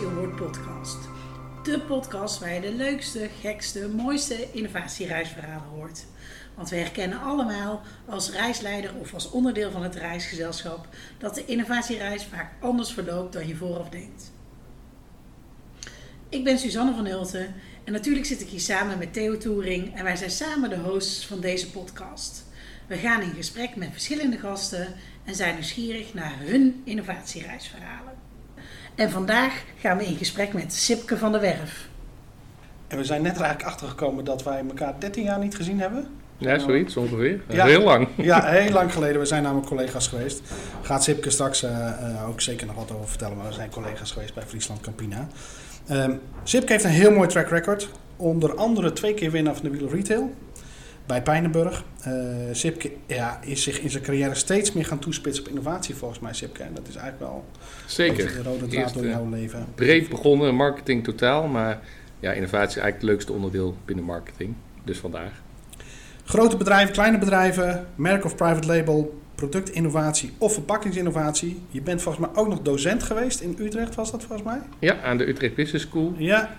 Innovatie Award podcast. De podcast waar je de leukste, gekste, mooiste innovatiereisverhalen hoort. Want we herkennen allemaal als reisleider of als onderdeel van het reisgezelschap dat de innovatiereis vaak anders verloopt dan je vooraf denkt. Ik ben Suzanne van Hulten en natuurlijk zit ik hier samen met Theo Toering en wij zijn samen de hosts van deze podcast. We gaan in gesprek met verschillende gasten en zijn nieuwsgierig naar hun innovatiereisverhalen. En vandaag gaan we in gesprek met Sipke van der Werf. En we zijn net er eigenlijk achter gekomen dat wij elkaar 13 jaar niet gezien hebben. Ja, zoiets ongeveer. Ja. Heel lang. Ja, heel lang geleden. We zijn namelijk collega's geweest. Gaat Sipke straks eh, eh, ook zeker nog wat over vertellen, maar we zijn collega's geweest bij Friesland Campina. Ehm Sipke heeft een heel mooi track record. Onder andere twee keer winnaar van de Wheel of Retail bij Pijnenburg. Eh Sipke ja, is zich in zijn carrière steeds meer gaan toespitsen op innovatie volgens mij, Sipke. En dat is eigenlijk wel Zeker. de rode draad Eerst, door eh, jouw leven. Breed begonnen, marketing totaal. Maar ja, innovatie is eigenlijk het leukste onderdeel binnen marketing. Dus vandaag. Grote bedrijven, kleine bedrijven, merk of private label, productinnovatie of verpakkingsinnovatie. Je bent volgens mij ook nog docent geweest in Utrecht, was dat volgens mij? Ja, aan de Utrecht Business School. Ja.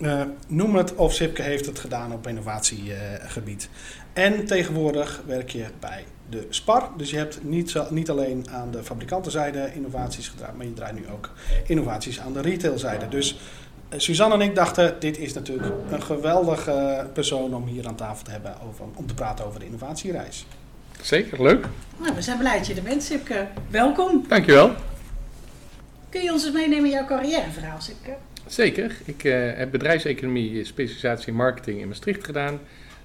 Eh, noem het of Sipke heeft het gedaan op innovatiegebied. en tegenwoordig werk je bij de SPAR. Dus je hebt niet, zo- niet alleen aan de fabrikantenzijde innovaties gedraaid, maar je draait nu ook innovaties aan de retailzijde. Dus eh, Suzanne en ik dachten, dit is natuurlijk een geweldige persoon om hier aan tafel te hebben over, om te praten over de innovatiereis. Zeker, leuk. Nou, we zijn blij dat je er bent, Sipke. Welkom. Dankjewel. Kun je ons eens meenemen in jouw carrièreverhaal, Sipke? Zeker. Ik eh, heb bedrijfseconomie, specialisatie in marketing in Maastricht gedaan.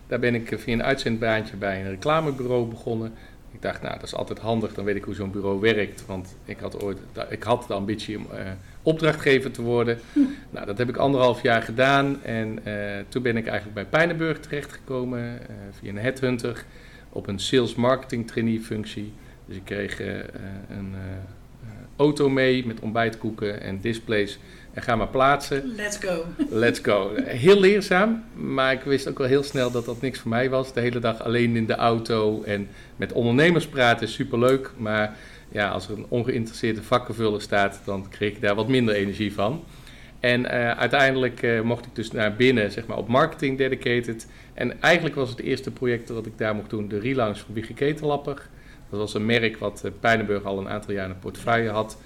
Daar ben ik eh, via een uitzendbaantje bij een reclamebureau begonnen. Ik dacht, nou, dat is altijd handig, dan weet ik hoe zo'n bureau werkt. Want ik had ooit ik had de ambitie om eh, opdrachtgever te worden. Nou, dat heb ik anderhalf jaar gedaan. En toen ben ik eigenlijk bij Pijnenburg terechtgekomen eh, via een headhunter op een sales marketing trainee functie. Dus ik kreeg een auto mee met ontbijtkoeken en displays. En ga maar plaatsen. Let's go. Let's go. Heel leerzaam, maar ik wist ook wel heel snel dat dat niks voor mij was. De hele dag alleen in de auto en met ondernemers praten is superleuk. Maar ja, als er een ongeïnteresseerde vakkenvuller staat, dan kreeg ik daar wat minder energie van. En eh, uiteindelijk eh, mocht ik dus naar binnen, zeg maar, op marketing dedicated. En eigenlijk was het eerste project dat ik daar mocht doen, de relaunch van Wiggy Ketelapper. Dat was een merk wat eh, Pijnenburg al een aantal jaar in portefeuille had.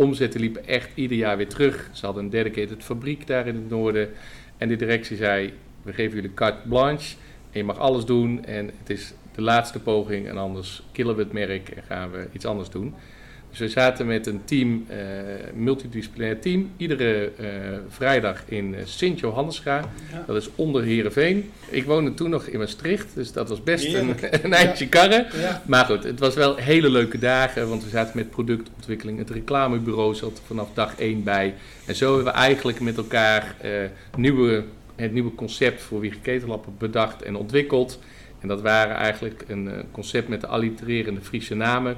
Omzetten liepen echt ieder jaar weer terug. Ze hadden een dedicated fabriek daar in het noorden. En de directie zei, we geven jullie carte blanche. En je mag alles doen. En het is de laatste poging. En anders killen we het merk en gaan we iets anders doen. Dus we zaten met een team, eh multidisciplinair team, iedere eh, vrijdag in eh, Sint-Johannesga. Ja. Dat is onder Heerenveen. Ik woonde toen nog in Maastricht, dus dat was best een, een eindje karren. Ja. Maar goed, het was wel hele leuke dagen, want we zaten met productontwikkeling. Het reclamebureau zat vanaf dag één bij. En zo hebben we eigenlijk met elkaar nieuwe, het nieuwe concept voor Wiege Ketellappen bedacht en ontwikkeld. En dat waren eigenlijk een concept met de allitererende Friese namen.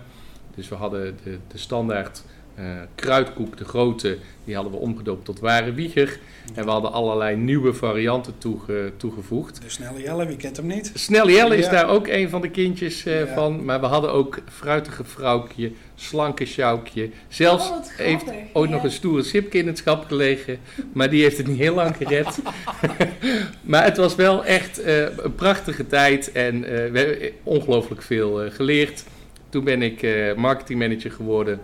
Dus we hadden de, de standaard eh, kruidkoek, de grote, die hadden we omgedoopt tot ware wieger. En we hadden allerlei nieuwe varianten toege- toegevoegd. De snelle Jelle, wie kent hem niet? Snel Jelle is Ja. daar ook een van de kindjes eh, Ja. van. Maar we hadden ook fruitige vrouwtje, slanke sjoukje. Zelfs Oh, heeft ooit ja. nog een stoere Sipke in het schap gelegen. Maar die heeft het niet heel lang gered. maar het was wel echt eh, een prachtige tijd. En eh, we hebben ongelooflijk veel eh, geleerd. Toen ben ik eh, marketingmanager geworden.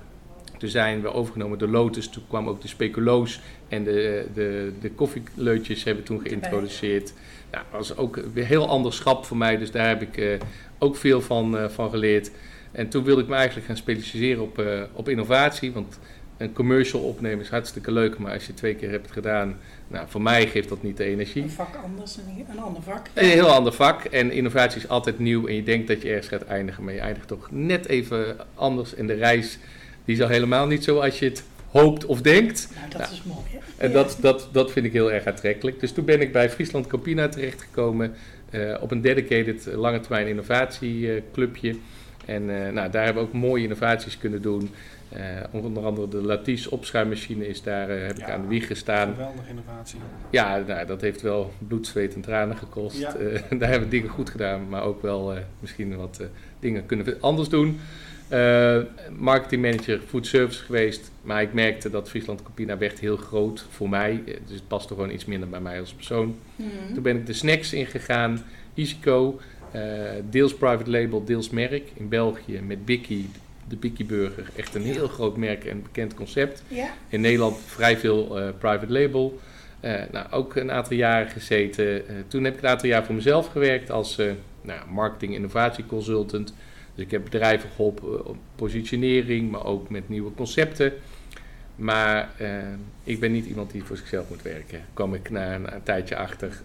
Toen zijn we overgenomen door Lotus. Toen kwam ook de speculoos en de, de, de koffieleutjes hebben toen geïntroduceerd. Ja, dat was ook een heel ander schap voor mij. Dus daar heb ik eh, ook veel van, eh, van geleerd. En toen wilde ik me eigenlijk gaan specialiseren op, eh, op innovatie. Want een commercial opnemen is hartstikke leuk. Maar als je het twee keer hebt gedaan, nou, voor mij geeft dat niet de energie. Een vak anders, een, een ander vak. Een heel ander vak. En innovatie is altijd nieuw. En je denkt dat je ergens gaat eindigen. Maar je eindigt toch net even anders. En de reis die is al helemaal niet zo als je het hoopt of denkt. Nou, dat Ja. is mooi. Hè? En Ja. dat, dat, dat vind ik heel erg aantrekkelijk. Dus toen ben ik bij Friesland Campina terechtgekomen. eh op een dedicated eh, lange termijn innovatieclubje. En eh, nou, daar hebben we ook mooie innovaties kunnen doen. Eh, onder andere de Latisse opschuimmachine is daar, eh, heb ik aan de wieg gestaan. Geweldige innovatie. Ja, nou, dat heeft wel bloed, zweet en tranen gekost. Ja. Eh, daar hebben we dingen goed gedaan, maar ook wel eh, misschien wat eh, dingen kunnen we anders doen. Uh, marketingmanager food service geweest. Maar ik merkte dat Friesland Campina werd heel groot voor mij. Dus het paste gewoon iets minder bij mij als persoon. Mhm. Toen ben ik de snacks ingegaan. Isico, uh, deels private label, deels merk. In België met Bikkie, de Bikkie Burger. Echt een heel groot merk en bekend concept. Ja. In Nederland vrij veel uh, private label. Uh, nou, ook een aantal jaren gezeten. Uh, toen heb ik een aantal jaar voor mezelf gewerkt als nou, marketing innovatie consultant. Dus ik heb bedrijven geholpen op positionering, maar ook met nieuwe concepten. Maar ik ben niet iemand die voor zichzelf moet werken. Kwam ik na een, een tijdje achter.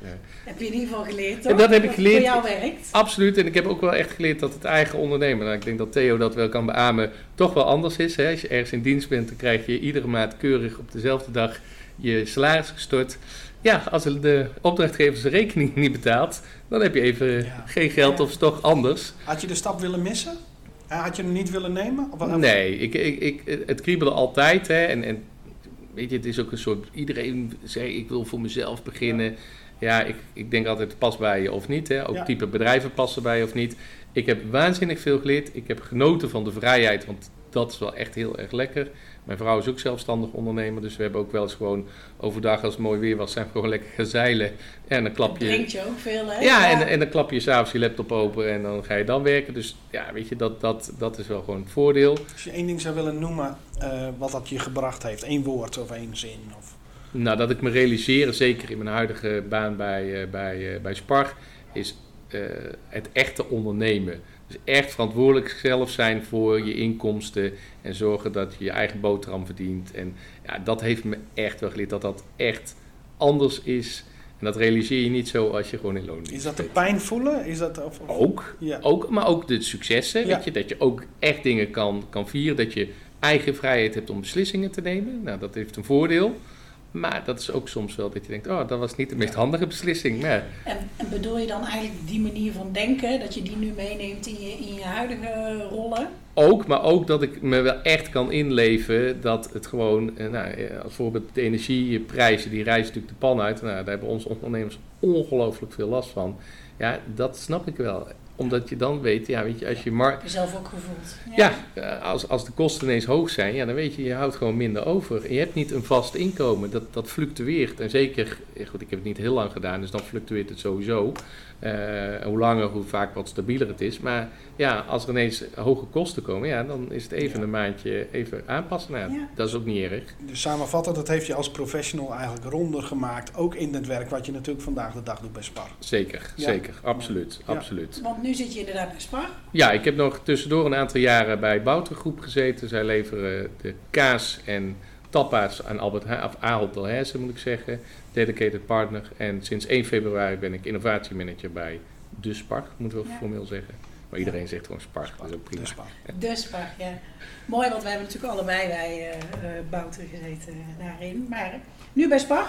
heb je in ieder geval geleerd, toch? En dat heb ik geleerd. Voor jou werkt. Absoluut. En ik heb ook wel echt geleerd dat het eigen ondernemen, nou, ik denk dat Theo dat wel kan beamen, toch wel anders is. Hè? Als je ergens in dienst bent, dan krijg je iedere maand keurig op dezelfde dag je salaris gestort. Ja, als de opdrachtgever zijn rekening niet betaalt, dan heb je even ja. geen geld of is toch anders. Had je de stap willen missen? Had je hem niet willen nemen? Of nee, ik, ik, ik, het kriebelde altijd. Hè, en, en weet je, het is ook een soort. Iedereen zei: ik wil voor mezelf beginnen. Ja, ja ik, ik denk altijd: pas bij je of niet. Hè. Ook ja. type bedrijven passen bij je of niet. Ik heb waanzinnig veel geleerd. Ik heb genoten van de vrijheid, want dat is wel echt heel erg lekker. Mijn vrouw is ook zelfstandig ondernemer, dus we hebben ook wel eens gewoon overdag als het mooi weer was, zijn we gewoon lekker gaan zeilen. En dan klap je. Drinkt je ook veel, hè? Ja, en, en dan klap je s'avonds je laptop open en dan ga je dan werken. Dus ja, weet je, dat, dat, dat is wel gewoon het voordeel. Als je één ding zou willen noemen, uh, wat dat je gebracht heeft, één woord of één zin? Of... Nou, dat ik me realiseer, zeker in mijn huidige baan bij, uh, bij, uh, bij Spar, is het echte ondernemen. Dus echt verantwoordelijk zelf zijn voor je inkomsten en zorgen dat je je eigen boterham verdient. En ja, dat heeft me echt wel geleerd dat dat echt anders is. En dat realiseer je niet zo als je gewoon in loon Is dat de pijn voelen? Is dat, of, of? Ook, ja. ook, maar ook de successen. Ja. Weet je, dat je ook echt dingen kan, kan vieren. Dat je eigen vrijheid hebt om beslissingen te nemen. Nou, dat heeft een voordeel. Maar dat is ook soms wel dat je denkt, oh, dat was niet de meest handige beslissing. Maar... En, en, bedoel je dan eigenlijk die manier van denken, dat je die nu meeneemt in je, in je huidige rollen? Ook, maar ook dat ik me wel echt kan inleven dat het gewoon, nou, als voorbeeld de energieprijzen, die reizen natuurlijk de pan uit. Nou, daar hebben onze ondernemers ongelooflijk veel last van. Ja, dat snap ik wel omdat je dan weet, ja, weet je, als je mar- zelf ook gevoeld. Ja, ja als, als de kosten ineens hoog zijn, ja, dan weet je, je houdt gewoon minder over. En je hebt niet een vast inkomen, dat, dat fluctueert. En zeker, goed, ik heb het niet heel lang gedaan, dus dan fluctueert het sowieso. Uh, hoe langer, hoe vaak wat stabieler het is. Maar ja, als er ineens hoge kosten komen, ja, dan is het even ja. een maandje even aanpassen. Nou, ja. Dat is ook niet erg. Dus samenvattend, dat heeft je als professional eigenlijk ronder gemaakt. Ook in het werk wat je natuurlijk vandaag de dag doet bij Spar. Zeker, zeker. Absoluut, absoluut. Want nu zit je inderdaad bij Spar. Ja, ik heb nog tussendoor een aantal jaren bij Bouter Groep gezeten. Zij leveren de kaas en tapa's aan Albert Heijn, of Ahold Delhaize moet ik zeggen, dedicated partner. En sinds 1 februari ben ik innovatiemanager bij De Spar, moeten we ja. formeel zeggen. Maar iedereen ja. zegt gewoon Spar, Spar, dat is ook prima. De Spar. De Spar, ja. Mooi, want wij hebben natuurlijk allebei bij uh, Bouter gezeten daarin. Maar nu bij Spar,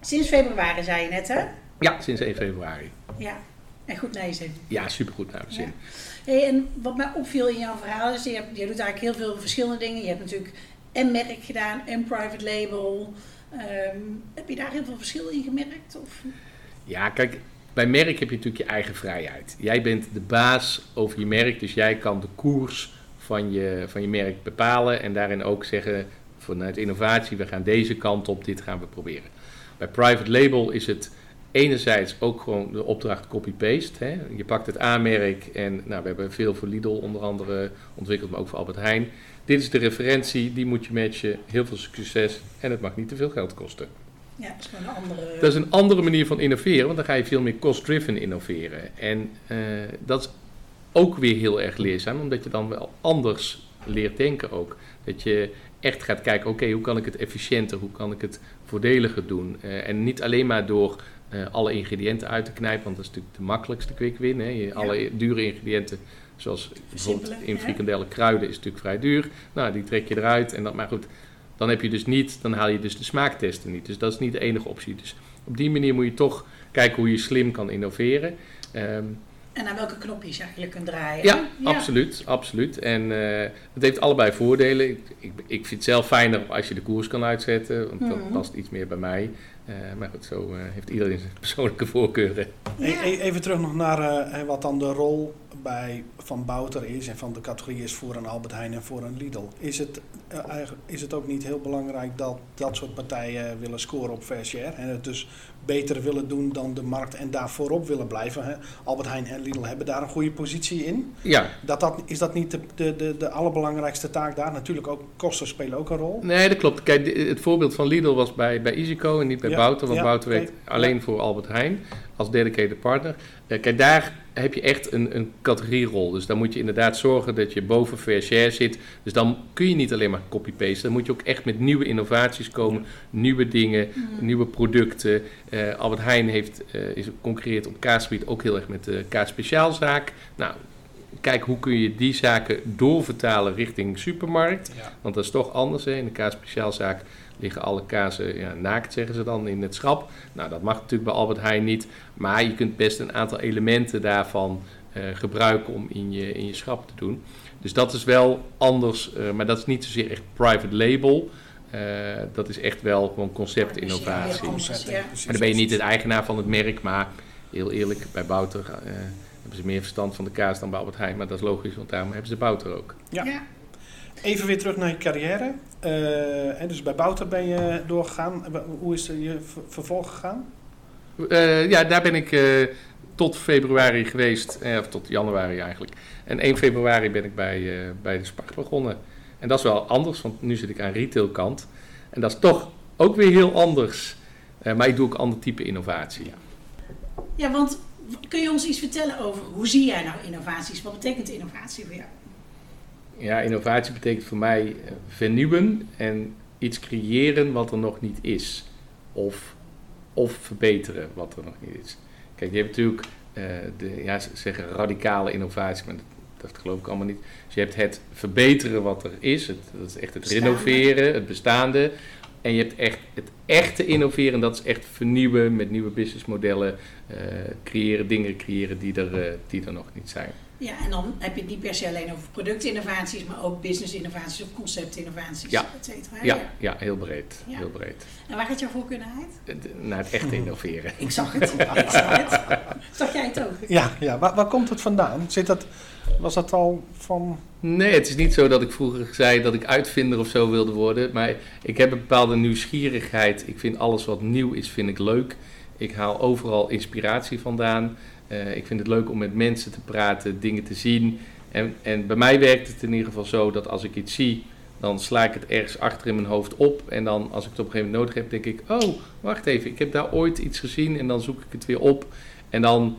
sinds februari zei je net hè? Ja, sinds 1 februari. Ja, en goed naar je zin. Ja, supergoed naar mijn zin. Ja. Hey, en wat mij opviel in jouw verhaal is, je, hebt, je doet eigenlijk heel veel verschillende dingen. Je hebt natuurlijk en merk gedaan en private label. Um, heb je daar heel veel verschil in gemerkt? Of? Ja, kijk, bij merk heb je natuurlijk je eigen vrijheid. Jij bent de baas over je merk, dus jij kan de koers van je, van je merk bepalen en daarin ook zeggen vanuit innovatie, we gaan deze kant op, dit gaan we proberen. Bij private label is het enerzijds ook gewoon de opdracht copy-paste. Je pakt het aanmerk en nou, we hebben veel voor Lidl onder andere ontwikkeld, maar ook voor Albert Heijn. Dit is de referentie, die moet je matchen. Heel veel succes en het mag niet te veel geld kosten. Ja, dat is een andere... Dat is een andere manier van innoveren, want dan ga je veel meer cost-driven innoveren. En uh, dat is ook weer heel erg leerzaam, omdat je dan wel anders leert denken ook. Dat je echt gaat kijken, oké, okay, hoe kan ik het efficiënter, hoe kan ik het voordeliger doen? Uh, en niet alleen maar door uh, alle ingrediënten uit te knijpen, want dat is natuurlijk de makkelijkste quick win. Hè? Je, ja. Alle dure ingrediënten Zoals bijvoorbeeld in frikandellen kruiden is natuurlijk vrij duur. Nou, die trek je eruit. En dat, maar goed, dan heb je dus niet, dan haal je dus de smaaktesten niet. Dus dat is niet de enige optie. Dus op die manier moet je toch kijken hoe je slim kan innoveren. Um, en aan welke knopjes je eigenlijk kunt draaien. Ja, ja. absoluut. absoluut. En uh, het heeft allebei voordelen. Ik, ik, ik, vind het zelf fijner als je de koers kan uitzetten, want dat Mhm. past iets meer bij mij. Uh, maar goed, zo uh, heeft iedereen zijn persoonlijke voorkeuren. E- e- Even terug nog naar wat dan de rol bij Van Bouter is en van de categorie is voor een Albert Heijn en voor een Lidl. Is het, eh, eigenlijk- is het ook niet heel belangrijk dat dat soort partijen willen scoren op fair share en het dus beter willen doen dan de markt en daar voorop willen blijven? Hè? Albert Heijn en Lidl hebben daar een goede positie in. Ja, Dat dat, is dat niet de, de, de, de allerbelangrijkste taak daar? Natuurlijk ook kosten spelen ook een rol. nee, dat klopt. Kijk, het voorbeeld van Lidl was bij, bij EasyCo en niet bij Ja, Bouter, want ja, Bouter oké. werkt alleen voor Albert Heijn als dedicated partner. Eh, kijk, daar heb je echt een, een categorierol. Dus dan moet je inderdaad zorgen dat je boven fair share zit. Dus dan kun je niet alleen maar copy-pasten. Dan moet je ook echt met nieuwe innovaties komen, nieuwe dingen, nieuwe producten. Eh, Albert Heijn heeft, eh, is concurreert op kaasgebied ook heel erg met de kaasspeciaalzaak. Nou, kijk hoe kun je die zaken doorvertalen richting supermarkt. Ja. Want dat is toch anders. Hè? In de kaasspeciaalzaak liggen alle kazen ja, naakt, zeggen ze dan, in het schap. Nou, dat mag natuurlijk bij Albert Heijn niet. Maar je kunt best een aantal elementen daarvan eh, gebruiken om in je, in je schap te doen. Dus dat is wel anders. eh, maar dat is niet zozeer echt private label. Eh, dat is echt wel gewoon conceptinnovatie. Ja, Concept, Ja. precies. Maar dan ben je niet het eigenaar van het merk, maar heel eerlijk, bij Bouter eh, hebben ze meer verstand van de kaas dan bij Albert Heijn. Maar dat is logisch, want daarom hebben ze Bouter ook. Ja. Ja. Even weer terug naar je carrière. Eh, en dus bij Bouter ben je doorgegaan. Hoe is je ver- vervolg gegaan? Eh, ja, daar ben ik eh, tot februari geweest, of tot januari eigenlijk. En 1 februari ben ik bij, eh, bij de Spark begonnen. En dat is wel anders, want nu zit ik aan retailkant. En dat is toch ook weer heel anders. Eh, maar ik doe ook ander type innovatie. ja, want kun je ons iets vertellen over hoe zie jij nou innovaties? Wat betekent innovatie voor jou? Ja, innovatie betekent voor mij eh, vernieuwen en iets creëren wat er nog niet is. Of, of verbeteren wat er nog niet is. Kijk, je hebt natuurlijk, eh, de, ja, ze zeggen radicale innovatie, maar dat, dat geloof ik allemaal niet. Dus je hebt het verbeteren wat er is, het, dat is echt het Bestaande. renoveren, het bestaande. En je hebt echt het echte innoveren, dat is echt vernieuwen met nieuwe businessmodellen, creëren, dingen creëren die er, eh, die er nog niet zijn. Ja, en dan heb je het niet per se alleen over productinnovaties, maar ook business-innovaties of conceptinnovaties, Ja. et cetera. Ja, ja heel breed. Ja. Heel breed. En waar gaat jouw voorkeur naar uit? Het- Naar het echte innoveren. Ik zag het. Ik zag het. Zag jij het ook? Ja, ja. Waar, waar komt het vandaan? Zit dat, was dat al van... Nee, het is niet zo dat ik vroeger zei dat ik uitvinder of zo wilde worden. Maar ik heb een bepaalde nieuwsgierigheid. Ik vind alles wat nieuw is, vind ik leuk. Ik haal overal inspiratie vandaan. Eh, ik vind het leuk om met mensen te praten, dingen te zien. En, en bij mij werkt het in ieder geval zo dat als ik iets zie, dan sla ik het ergens achter in mijn hoofd op. En dan als ik het op een gegeven moment nodig heb, denk ik, oh, wacht even, ik heb daar ooit iets gezien en dan zoek ik het weer op. En dan,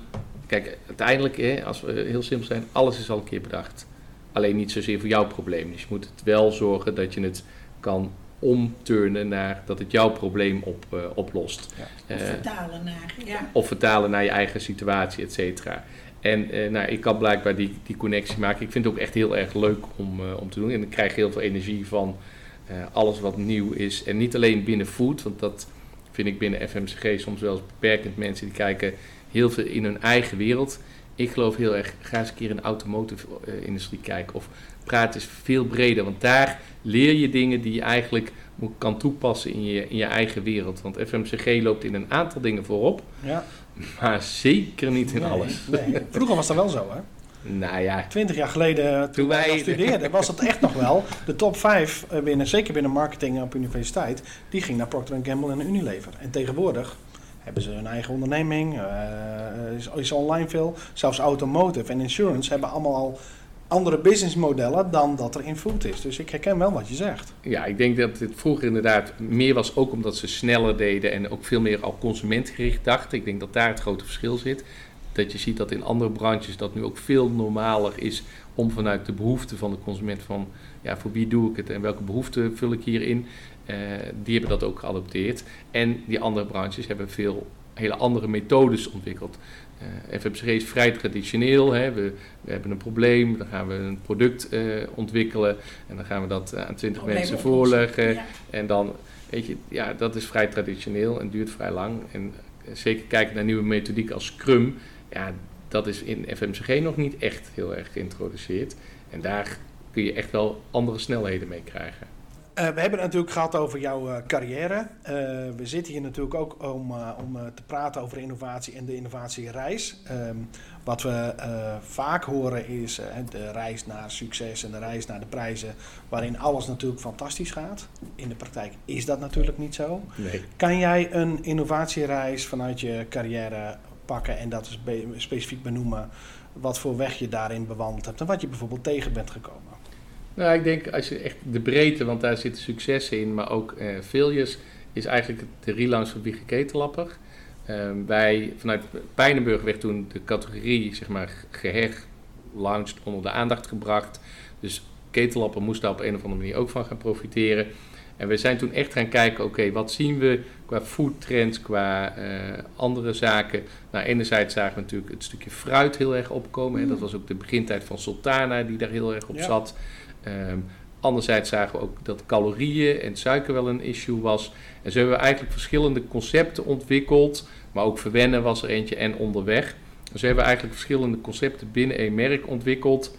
kijk, uiteindelijk, hè, als we heel simpel zijn, alles is al een keer bedacht. Alleen niet zozeer voor jouw probleem. Dus je moet het wel zorgen dat je het kan omturnen naar dat het jouw probleem op, eh, oplost. Ja. Of Eh, vertalen naar, ja. of vertalen naar je eigen situatie, et cetera. En eh, nou, ik kan blijkbaar die, die connectie maken. Ik vind het ook echt heel erg leuk om, eh, om te doen. En ik krijg heel veel energie van eh, alles wat nieuw is. En niet alleen binnen food, want dat vind ik binnen FMCG soms wel eens beperkend. Mensen die kijken heel veel in hun eigen wereld. Ik geloof heel erg, ga eens een keer in de automotive eh, industrie kijken. Of praat eens veel breder, want daar leer je dingen die je eigenlijk kan toepassen in je, in je eigen wereld. Want FMCG loopt in een aantal dingen voorop. Ja. Maar zeker niet in Nee, alles. nee. Vroeger was dat wel zo, hè? Nou ja, Twintig jaar geleden, toen, wij studeerden, was het echt nog wel. De top 5, binnen, zeker binnen marketing op universiteit, die ging naar Procter Gamble en Unilever. En tegenwoordig hebben ze hun eigen onderneming, eh, is, is online veel. Zelfs automotive en insurance hebben allemaal al andere businessmodellen dan dat er in food is. Dus ik herken wel wat je zegt. ja, ik denk dat het vroeger inderdaad meer was ook omdat ze sneller deden en ook veel meer al consumentgericht dachten. Ik denk dat daar het grote verschil zit. Dat je ziet dat in andere branches dat nu ook veel normaler is om vanuit de behoeften van de consument van ja, voor wie doe ik het en welke behoeften vul ik hierin, eh, die hebben dat ook geadopteerd. En die andere branches hebben veel hele andere methodes ontwikkeld. Eh FMCG is vrij traditioneel. Hè. We, we hebben een probleem, dan gaan we een product eh, ontwikkelen en dan gaan we dat eh, aan 20 Probleem mensen voorleggen. Ja. En dan, weet je, ja, dat is vrij traditioneel en duurt vrij lang. En eh, zeker kijken naar nieuwe methodiek als Scrum, ja, dat is in FMCG nog niet echt heel erg geïntroduceerd. En daar kun je echt wel andere snelheden mee krijgen. We hebben het natuurlijk gehad over jouw carrière. we zitten hier natuurlijk ook om, om te praten over innovatie en de innovatiereis. Ehm, wat we vaak horen is de reis naar succes en de reis naar de prijzen, waarin alles natuurlijk fantastisch gaat. In de praktijk is dat natuurlijk niet zo. Nee. Kan jij een innovatiereis vanuit je carrière pakken en dat specifiek benoemen? Wat voor weg je daarin bewandeld hebt en wat je bijvoorbeeld tegen bent gekomen? Nou, ik denk als je echt de breedte, want daar zitten successen in, maar ook uh, failures, is eigenlijk de relaunch van Wiege Ketellapper. Uh, wij, vanuit Pijnenburg werd toen de categorie, zeg maar, geherlaunched, onder de aandacht gebracht. Dus Ketellapper moest daar op een of andere manier ook van gaan profiteren. En we zijn toen echt gaan kijken, oké, wat zien we qua foodtrends, qua uh, andere zaken. Nou, enerzijds zagen we natuurlijk het stukje fruit heel erg opkomen. Mm. Dat was ook de begintijd van Sultana die daar heel erg op zat. Um, anderzijds zagen we ook dat calorieën en suiker wel een issue was. En zo hebben we eigenlijk verschillende concepten ontwikkeld. Maar ook verwennen was er eentje en onderweg. Dus we hebben eigenlijk verschillende concepten binnen één merk ontwikkeld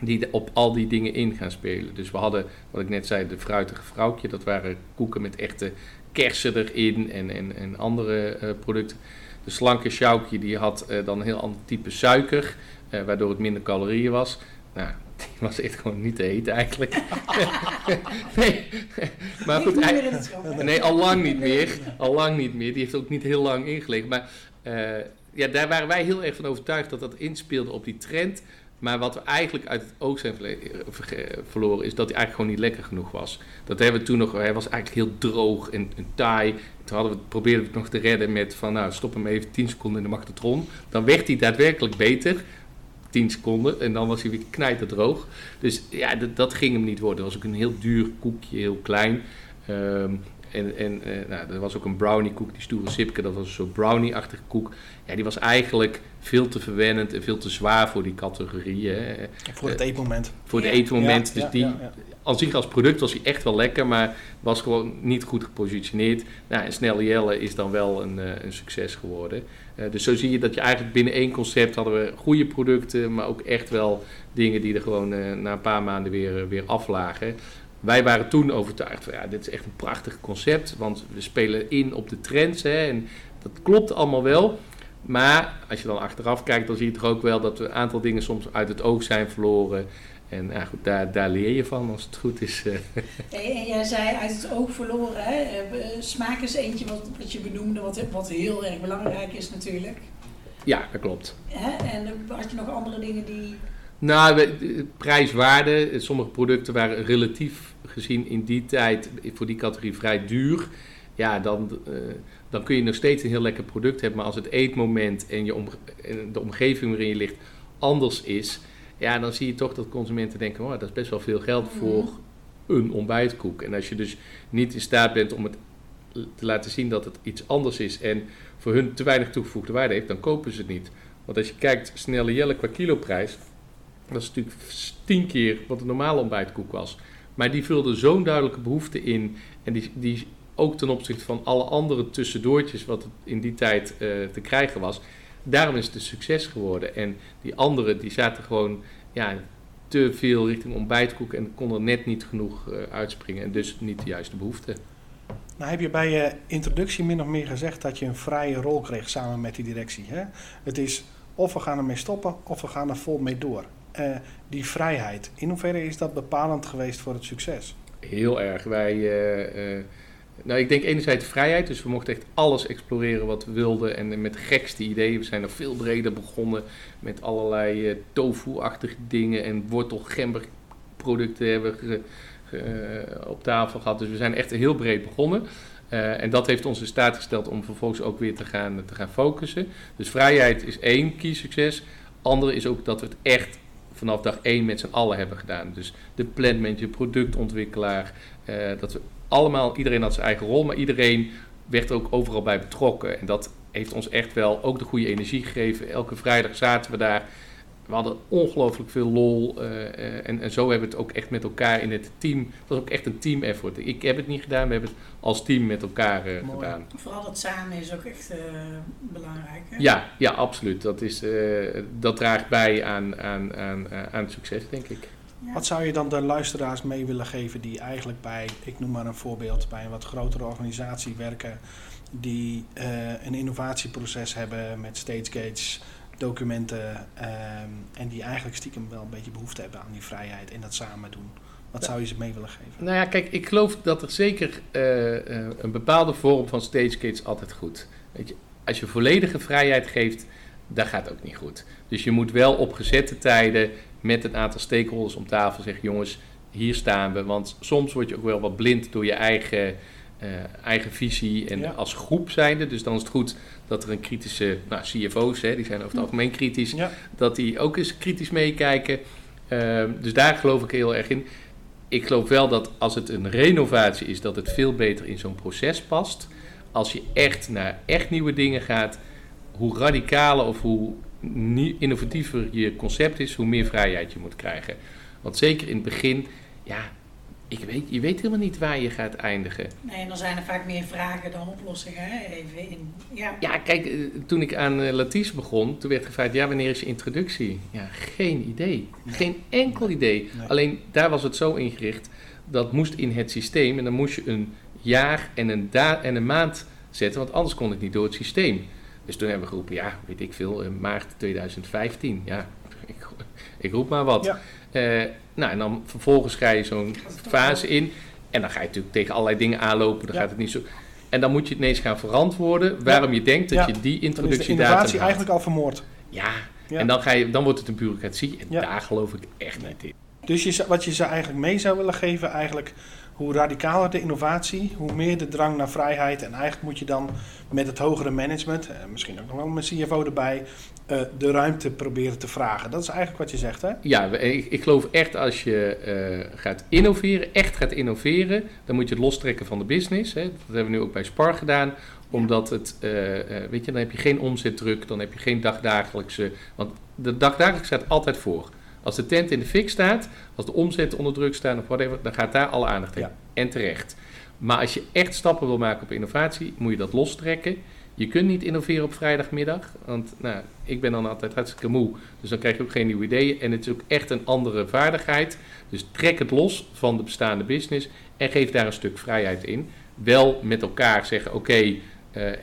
die op al die dingen in gaan spelen. Dus we hadden, wat ik net zei, de fruitige vrouwtje. Dat waren koeken met echte kersen erin en, en, en andere uh, producten. De slanke sjoukje die had uh, dan een heel ander type suiker, uh, waardoor het minder calorieën was. Nou, die was echt gewoon niet te eten eigenlijk. nee, maar goed, nee, al lang niet meer. Al lang niet meer. Die heeft ook niet heel lang ingelegen. Maar ja, daar waren wij heel erg van overtuigd dat dat inspeelde op die trend maar wat we eigenlijk uit het oog zijn verloren, is dat hij eigenlijk gewoon niet lekker genoeg was. Dat hebben we toen nog, hij was eigenlijk heel droog en, en taai. Toen hadden we, probeerden we het nog te redden met van, nou, stop hem even 10 seconden in de magnetron. Dan werd hij daadwerkelijk beter. 10 seconden en dan was hij weer knijterdroog. Dus ja, dat, dat ging hem niet worden. Het was ook een heel duur koekje, heel klein. Um, en, en uh, nou, er was ook een brownie koek, die stoere Sipke, dat was een soort brownie-achtige koek. Ja, die was eigenlijk veel te verwennend en veel te zwaar voor die categorieën. Voor het eetmoment. Voor het eetmoment. dus die, als zich als product was hij echt wel lekker, maar was gewoon niet goed gepositioneerd. Nou, en Snelle Jelle is dan wel een, uh, een succes geworden. Uh, dus zo zie je dat je eigenlijk binnen één concept hadden we goede producten, maar ook echt wel dingen die er gewoon uh, na een paar maanden weer, weer aflagen. Wij waren toen overtuigd van ja, dit is echt een prachtig concept, want we spelen in op de trends hè, en dat klopt allemaal wel. Maar als je dan achteraf kijkt, dan zie je toch ook wel dat een aantal dingen soms uit het oog zijn verloren. En ja, goed, daar, daar leer je van als het goed is. Eh. En jij zei uit het oog verloren. Hè? Eh, smaak is eentje wat, wat je benoemde, wat, wat heel erg belangrijk is natuurlijk. Ja, dat klopt. Hè? En had je nog andere dingen die... Nou, prijswaarde. Sommige producten waren relatief gezien in die tijd voor die categorie vrij duur. Ja, dan, uh, dan kun je nog steeds een heel lekker product hebben. Maar als het eetmoment en, je de omgeving waarin je ligt anders is, ja, dan zie je toch dat consumenten denken: oh, dat is best wel veel geld mhm. voor een ontbijtkoek. En als je dus niet in staat bent om het te laten zien dat het iets anders is en voor hun te weinig toegevoegde waarde heeft, dan kopen ze het niet. Want als je kijkt, snelle jelle qua kiloprijs, dat is natuurlijk tien keer wat een normale ontbijtkoek was. Maar die vulde zo'n duidelijke behoefte in. En die, die ook ten opzichte van alle andere tussendoortjes wat in die tijd uh, te krijgen was. Daarom is het een succes geworden. En die anderen die zaten gewoon ja, te veel richting ontbijtkoek en konden net niet genoeg uh, uitspringen. En dus niet de juiste behoefte. Nou heb je bij je introductie min of meer gezegd dat je een vrije rol kreeg samen met die directie. Hè? Het is of we gaan ermee stoppen of we gaan er vol mee door. Uh, die vrijheid, in hoeverre is dat bepalend geweest voor het succes? Heel erg. Wij, uh, nou, ik denk enerzijds vrijheid, dus we mochten echt alles exploreren wat we wilden en met gekste ideeën. We zijn nog veel breder begonnen met allerlei tofu-achtige dingen en wortel-gember producten hebben we op tafel gehad. Dus we zijn echt heel breed begonnen. Uh, en dat heeft ons in staat gesteld om vervolgens ook weer te gaan, te gaan focussen. Dus vrijheid is één key succes. Andere is ook dat we het echt vanaf dag één met z'n allen hebben gedaan. Dus de plantmanager, productontwikkelaar, uh, dat we allemaal, iedereen had zijn eigen rol, maar iedereen werd er ook overal bij betrokken. En dat heeft ons echt wel ook de goede energie gegeven. Elke vrijdag zaten we daar we hadden ongelooflijk veel lol. Uh, en, en zo hebben we het ook echt met elkaar in het team. Het was ook echt een team effort. Ik heb het niet gedaan, we hebben het als team met elkaar uh, gedaan. Vooral dat samen is ook echt belangrijk. Hè? Ja, ja, absoluut. Dat, is, dat draagt bij aan, aan, aan, aan het succes, denk ik. Ja. Wat zou je dan de luisteraars mee willen geven die eigenlijk bij, ik noem maar een voorbeeld, bij een wat grotere organisatie werken, die eh, een innovatieproces hebben met stage gates, documenten ehm, en die eigenlijk stiekem wel een beetje behoefte hebben aan die vrijheid en dat samen doen? Wat zou je ze mee willen geven? Nou ja, kijk, ik geloof dat er zeker eh, eh, een bepaalde vorm van stage gates altijd goed. Weet je, als je volledige vrijheid geeft, dat gaat ook niet goed. Dus je moet wel op gezette tijden met een aantal stakeholders om tafel zeggen: jongens, hier staan we. Want soms word je ook wel wat blind door je eigen, eh, eigen visie en Ja. als groep zijnde. Dus dan is het goed dat er een kritische, nou, CFO's, hè, die zijn over het Ja. algemeen kritisch, Ja, dat die ook eens kritisch meekijken. Ehm, dus daar geloof ik heel erg in. Ik geloof wel dat als het een renovatie is, dat het veel beter in zo'n proces past. Als je echt naar echt nieuwe dingen gaat, hoe radicaler of hoe nie- innovatiever je concept is, hoe meer vrijheid je moet krijgen. Want zeker in het begin, ja, ik weet, je weet helemaal niet waar je gaat eindigen. Nee, en dan zijn er vaak meer vragen dan oplossingen. Hè? Even in, ja. Ja, kijk, eh, toen ik aan uh, Latisse begon, toen werd gevraagd, ja, wanneer is je introductie? Ja, geen idee. Nee. Geen enkel idee. Nee. Alleen daar was het zo ingericht, dat moest in het systeem en dan moest je een jaar en een, da en een maand zetten, want anders kon het niet door het systeem. Dus toen hebben we geroepen, ja, weet ik veel, eh, maart 2015. Ja, ik, ik roep maar wat. Ja. Eh, nou, en dan vervolgens ga je zo'n fase in. En dan ga je natuurlijk tegen allerlei dingen aanlopen. Dan Ja. gaat het niet zo. En dan moet je het ineens gaan verantwoorden waarom je denkt dat je die dan is de introductiedatum innovatie eigenlijk al vermoord. Ja. En dan, ga je, dan wordt het een bureaucratie. En Ja. daar geloof ik echt niet in. Dus je, wat je ze eigenlijk mee zou willen geven, eigenlijk hoe radicaler de innovatie, hoe meer de drang naar vrijheid. En eigenlijk moet je dan met het hogere management, eh, misschien ook nog wel met CFO erbij, eh, de ruimte proberen te vragen. Dat is eigenlijk wat je zegt, hè? Ja, ik, ik geloof echt als je eh, gaat innoveren, echt gaat innoveren, dan moet je het lostrekken van de business. Hè. Dat hebben we nu ook bij Spar gedaan. Omdat het, weet je, dan heb je geen omzetdruk, dan heb je geen dagdagelijkse. Want de dagdagelijks staat altijd voor. Als de tent in de fik staat, als de omzet onder druk staat of whatever, dan gaat daar alle aandacht in. Ja. En terecht. Maar als je echt stappen wil maken op innovatie, moet je dat lostrekken. Je kunt niet innoveren op vrijdagmiddag, want nou, ik ben dan altijd hartstikke moe. Dus dan krijg je ook geen nieuwe ideeën. En het is ook echt een andere vaardigheid. Dus trek het los van de bestaande business en geef daar een stuk vrijheid in. Wel met elkaar zeggen, oké, eh, eh,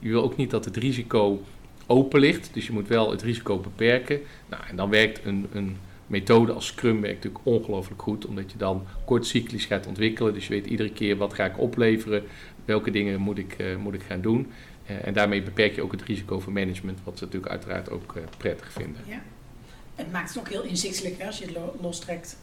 je wil ook niet dat het risico open ligt. Dus je moet wel het risico beperken. Nou, en dan werkt een, een methode als Scrum werkt natuurlijk ongelooflijk goed. Omdat je dan kortcyclisch gaat ontwikkelen. Dus je weet iedere keer wat ga ik opleveren. Welke dingen moet ik, eh, moet ik gaan doen. Eh, en daarmee beperk je ook het risico voor management. Wat ze natuurlijk uiteraard ook eh, prettig vinden. ja. Het maakt het ook heel inzichtelijk hè, als je het lo- lostrekt.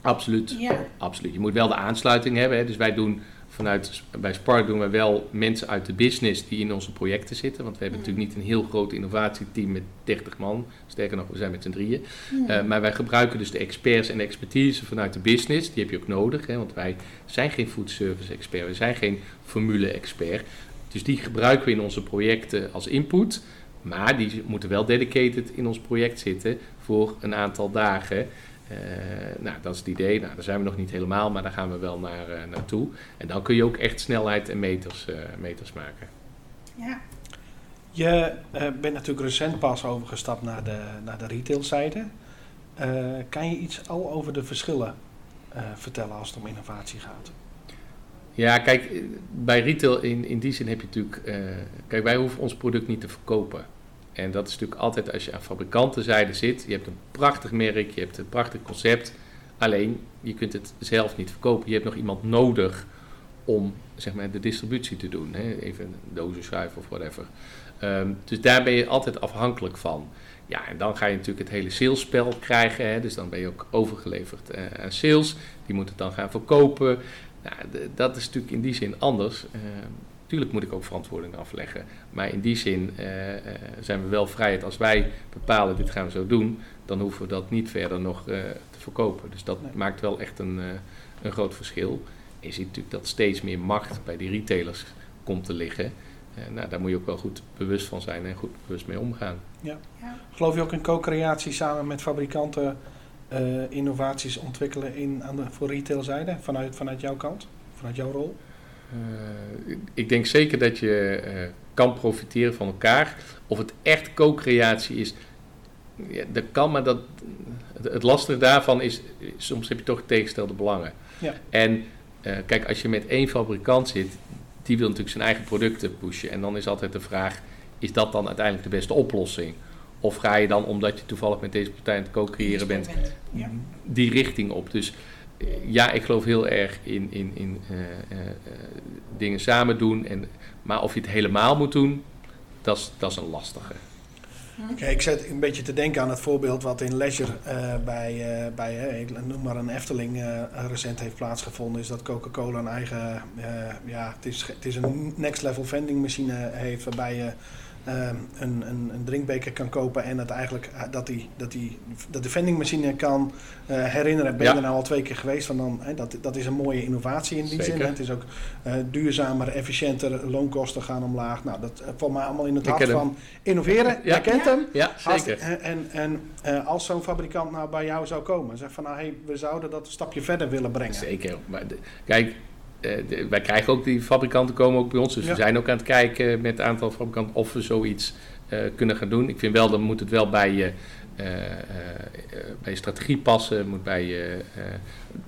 Absoluut. Ja. Absoluut. Je moet wel de aansluiting hebben. Hè. Dus wij doen vanuit, bij Spark doen we wel mensen uit de business die in onze projecten zitten. Want we hebben Mhm. natuurlijk niet een heel groot innovatieteam met 30 man. Sterker nog, we zijn met z'n drieën. Hmm. Eh, maar wij gebruiken dus de experts en de expertise vanuit de business. Die heb je ook nodig. Hè, want wij zijn geen food service expert. We zijn geen formule expert. Dus die gebruiken we in onze projecten als input. Maar die moeten wel dedicated in ons project zitten voor een aantal dagen. Eh, nou, dat is het idee. Nou, daar zijn we nog niet helemaal, maar daar gaan we wel naar, eh, naartoe. En dan kun je ook echt snelheid en meters, eh, meters maken. ja. Je eh, bent natuurlijk recent pas overgestapt naar de, naar de retailzijde. Eh, kan je iets al over de verschillen eh, vertellen als het om innovatie gaat? Ja, kijk, bij retail in, in die zin heb je natuurlijk... eh, kijk, wij hoeven ons product niet te verkopen. En dat is natuurlijk altijd als je aan fabrikantenzijde zit. Je hebt een prachtig merk, je hebt een prachtig concept. Alleen, je kunt het zelf niet verkopen. Je hebt nog iemand nodig om zeg maar, de distributie te doen. Hè? Even dozen schuiven of whatever. Ehm, dus daar ben je altijd afhankelijk van. Ja, en dan ga je natuurlijk het hele salesspel krijgen. Hè? Dus dan ben je ook overgeleverd eh, aan sales. Die moeten het dan gaan verkopen. Nou, dat is natuurlijk in die zin anders. Uh, tuurlijk moet ik ook verantwoording afleggen. Maar in die zin eh, eh, zijn we wel vrijheid. Als wij bepalen, dit gaan we zo doen, dan hoeven we dat niet verder nog eh, te verkopen. Dus dat Nee. maakt wel echt een, eh, een groot verschil. En je ziet natuurlijk dat steeds meer macht bij die retailers komt te liggen. Eh, nou, daar moet je ook wel goed bewust van zijn en goed bewust mee omgaan. ja. Geloof je ook in co-creatie samen met fabrikanten eh, innovaties ontwikkelen in, aan de, voor retailzijde vanuit, vanuit jouw kant, vanuit jouw rol? Eh, ik denk zeker dat je eh, kan profiteren van elkaar. Of het echt co-creatie is, Ja, dat kan, maar dat, het, het lastige daarvan is, soms heb je toch tegenstelde belangen. Ja. En eh, kijk, als je met één fabrikant zit, die wil natuurlijk zijn eigen producten pushen. En dan is altijd de vraag, is dat dan uiteindelijk de beste oplossing? Of ga je dan, omdat je toevallig met deze partij aan het co-creëren bent, Ja. die richting op? Dus ja, ik geloof heel erg in, in, in eh, eh, eh, dingen samen doen. En, maar of je het helemaal moet doen, dat is- dat is een lastige. Kijk, ik zit een beetje te denken aan het voorbeeld wat in eh, bij, bij ik noem maar een Efteling recent heeft plaatsgevonden. Is dat Coca-Cola een eigen, ja, het is, het is een next level vending machine heeft waarbij je een, een, een drinkbeker kan kopen en het eigenlijk, eh, dat, die, dat, die, dat de vendingmachine kan eh, herinneren. Ben je Ja. er nou al twee keer geweest? Van dan, hè, dat, dat is een mooie innovatie in die Zeker. zin. hè. Het is ook eh, duurzamer, efficiënter, loonkosten gaan omlaag. Nou, dat valt mij allemaal in het hart van innoveren. Ja. Jij kent hem? Ja, zeker. en en, en als zo'n fabrikant nou bij jou zou komen en zegt van nou hey, we zouden dat een stapje verder willen brengen. Zeker. Maar de- kijk, de- wij krijgen ook die fabrikanten komen ook bij ons. Dus Ja. we zijn ook aan het kijken met een aantal fabrikanten of we zoiets eh, kunnen gaan doen. Ik vind wel, dan moet het wel bij je, eh, eh, eh, bij je strategie passen. moet bij je eh,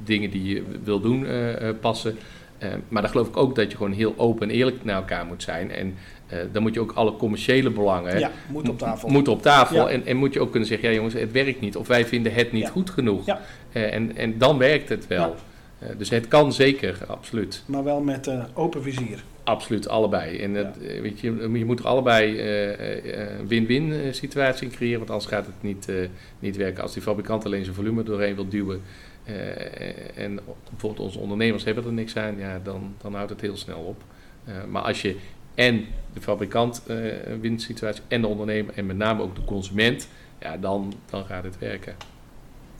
dingen die je wil doen eh, eh, passen. Eh, maar dan geloof ik ook dat je gewoon heel open en eerlijk naar elkaar moet zijn. En eh, dan moet je ook alle commerciële belangen Ja, moet op tafel. moet op tafel. Ja. En, en moet je ook kunnen zeggen, ja jongens, het werkt niet. Of wij vinden het niet Ja. goed genoeg. Eh, en, en dan werkt het wel. Eh, dus het kan zeker, absoluut. Maar wel met eh, open vizier. Absoluut, allebei. En het, eh, weet je, je moet er allebei eh, eh, een win-win situatie in creëren. Want anders gaat het niet, eh, niet werken. Als die fabrikant alleen zijn volume doorheen wil duwen. eh, en bijvoorbeeld onze ondernemers hebben er niks aan. Ja, dan, dan houdt het heel snel op. Eh, maar als je en de fabrikant eh, een winsituatie en de ondernemer en met name ook de consument. Ja, dan, dan gaat het werken.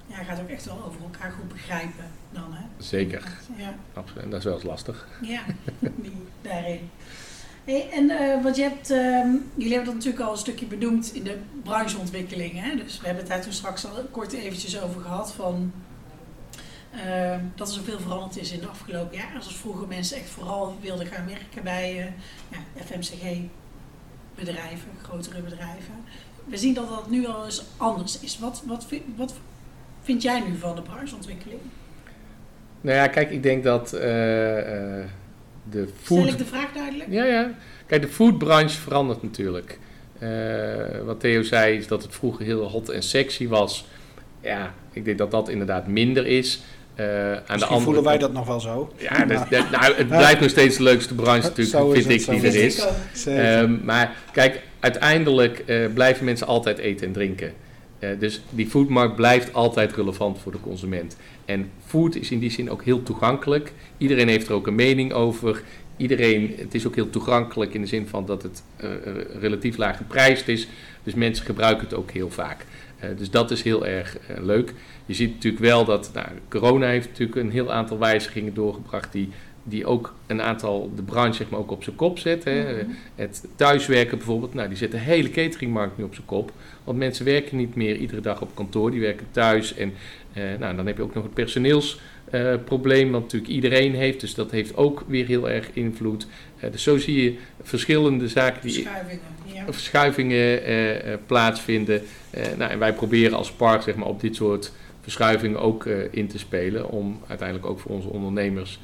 Ja, je gaat ook echt wel over elkaar goed begrijpen dan, hè? Zeker. Ja, Absoluut. En dat is wel eens lastig. ja die, daarin. Hey, en eh, wat je hebt, ehm, jullie hebben dat natuurlijk al een stukje benoemd in de brancheontwikkeling. Hè? Dus we hebben het daar toen straks al kort eventjes over gehad van ehm, dat er zoveel veranderd is in de afgelopen jaren. Zoals vroeger mensen echt vooral wilden gaan werken bij eh, ja, FMCG-bedrijven, grotere bedrijven. We zien dat dat nu al eens anders is. Wat, wat, wat vind jij nu van de brancheontwikkeling? Nou ja, kijk, ik denk dat eh, eh, de Stel food... ik de vraag duidelijk? Ja, ja. Kijk, de foodbranche verandert natuurlijk. Eh, wat Theo zei, is dat het vroeger heel hot en sexy was. Ja, ik denk dat dat inderdaad minder is. Eh, aan de Misschien andere voelen wij dat nog wel zo. Ja, dat, dat- nou, het blijft nog steeds de leukste branche natuurlijk, vind ik, zo die is er is. Ehm, maar kijk, uiteindelijk eh, blijven mensen altijd eten en drinken. Eh, dus die foodmarkt blijft altijd relevant voor de consument. En food is in die zin ook heel toegankelijk. Iedereen heeft er ook een mening over. Iedereen, het is ook heel toegankelijk in de zin van dat het eh, eh, relatief laag geprijsd is. Dus mensen gebruiken het ook heel vaak. Dus dat is heel erg leuk. Je ziet natuurlijk wel dat nou, corona heeft natuurlijk een heel aantal wijzigingen doorgebracht die, die ook een aantal de branche zeg maar, ook op zijn kop zetten. hè. Mhm. Het thuiswerken bijvoorbeeld, nou, die zet de hele cateringmarkt nu op zijn kop. Want mensen werken niet meer iedere dag op kantoor, die werken thuis. En eh, nou, dan heb je ook nog het personeelsprobleem, wat natuurlijk iedereen heeft. Dus dat heeft ook weer heel erg invloed. Eh, dus zo zie je verschillende zaken die Verschuivingen. Ja. verschuivingen eh, eh, plaatsvinden. Eh, nou, en wij proberen als park zeg maar, op dit soort verschuivingen ook eh, in te spelen. Om uiteindelijk ook voor onze ondernemers eh,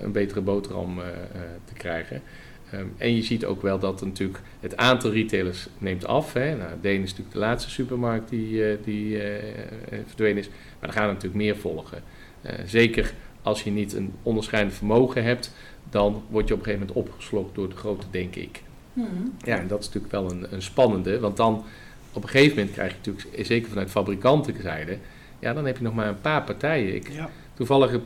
een betere boterham eh, eh, te krijgen. Ehm, en je ziet ook wel dat natuurlijk het aantal retailers neemt af. Hè. Nou, Deen is natuurlijk de laatste supermarkt die, eh, die eh, eh, verdwenen is. Maar er gaan er natuurlijk meer volgen. Eh, zeker als je niet een onderscheidend vermogen hebt, dan word je op een gegeven moment opgeslokt door de grote, denk ik. Mhm. Ja, en dat is natuurlijk wel een, een spannende, want dan op een gegeven moment krijg je natuurlijk, eh, zeker vanuit fabrikantenzijde, ja, dan heb je nog maar een paar partijen. Ik, ja. toevallig, eh,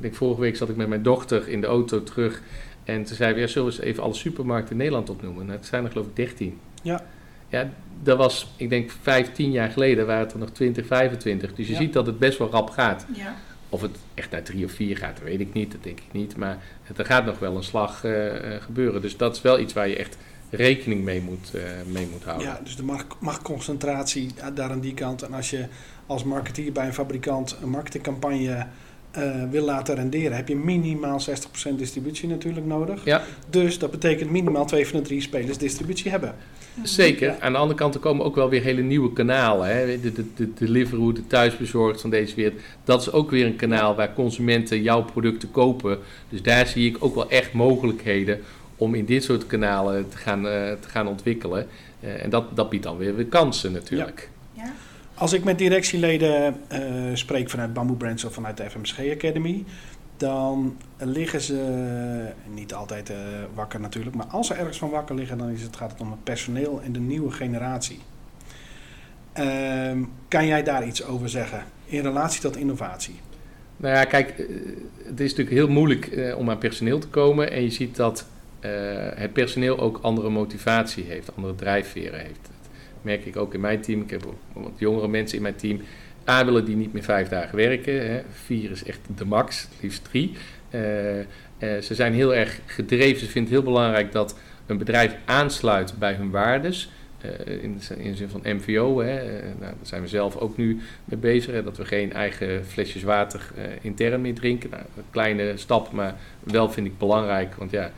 denk vorige week zat ik met mijn dochter in de auto terug en toen zei we, ja, zullen we eens even alle supermarkten in Nederland opnoemen? Nou, het zijn er geloof ik 13. Ja. Ja, dat was, ik denk, vijf, tien jaar geleden waren het er nog 20, 25. Dus je Ja. ziet dat het best wel rap gaat. Ja. Of het echt naar drie of vier gaat, dat weet ik niet, dat denk ik niet. Maar het, er gaat nog wel een slag eh, eh, gebeuren. Dus dat is wel iets waar je echt rekening mee moet, eh, mee moet houden. ja, dus de markt- machtconcentratie eh, daar aan die kant. En als je als marketeer bij een fabrikant een marketingcampagne eh, wil laten renderen, heb je minimaal 60% distributie natuurlijk nodig. Ja. Dus dat betekent minimaal twee van de drie spelers distributie hebben. Zeker. Ja. Aan de andere kant er komen ook wel weer hele nieuwe kanalen. Hè. De, de, de Deliveroo, de thuisbezorgd van deze wereld. Dat is ook weer een kanaal waar consumenten jouw producten kopen. Dus daar zie ik ook wel echt mogelijkheden om in dit soort kanalen te gaan, eh, te gaan ontwikkelen. Eh, en dat, dat biedt dan weer, weer kansen natuurlijk. Ja? Als ik met directieleden eh, spreek vanuit Bamboo Brands of vanuit de FMSG Academy, dan liggen ze niet altijd eh, wakker natuurlijk, maar als ze ergens van wakker liggen, dan is het, gaat het om het personeel en de nieuwe generatie. Ehm, kan jij daar iets over zeggen in relatie tot innovatie? Nou ja, kijk, eh, het is natuurlijk heel moeilijk om aan personeel te komen. En je ziet dat het personeel ook andere motivatie heeft, andere drijfveren heeft. Merk ik ook in mijn team. Ik heb wat jongere mensen in mijn team. A willen die niet meer vijf dagen werken. Hè. Vier is echt de max, het liefst drie. Eh, eh, ze zijn heel erg gedreven. Ze vinden het heel belangrijk dat een bedrijf aansluit bij hun waardes. Eh, in, de, in de zin van MVO, hè. Nou, daar zijn we zelf ook nu mee bezig. Hè, dat we geen eigen flesjes water intern meer drinken. Nou, een kleine stap, maar wel vind ik belangrijk. Want ja,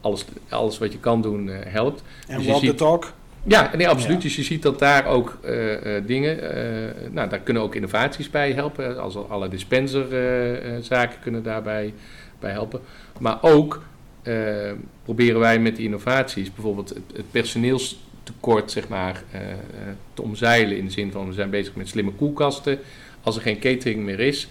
alles, alles wat je kan doen helpt. En Dus walk the talk. Ja, nee, absoluut. Ja. Dus je ziet dat daar ook eh, eh, dingen, eh, nou, daar kunnen ook innovaties bij helpen. Als alle dispenserzaken kunnen daarbij bij helpen. Maar ook proberen wij met die innovaties bijvoorbeeld het, het personeelstekort zeg maar, te omzeilen. In de zin van we zijn bezig met slimme koelkasten. Als er geen catering meer is,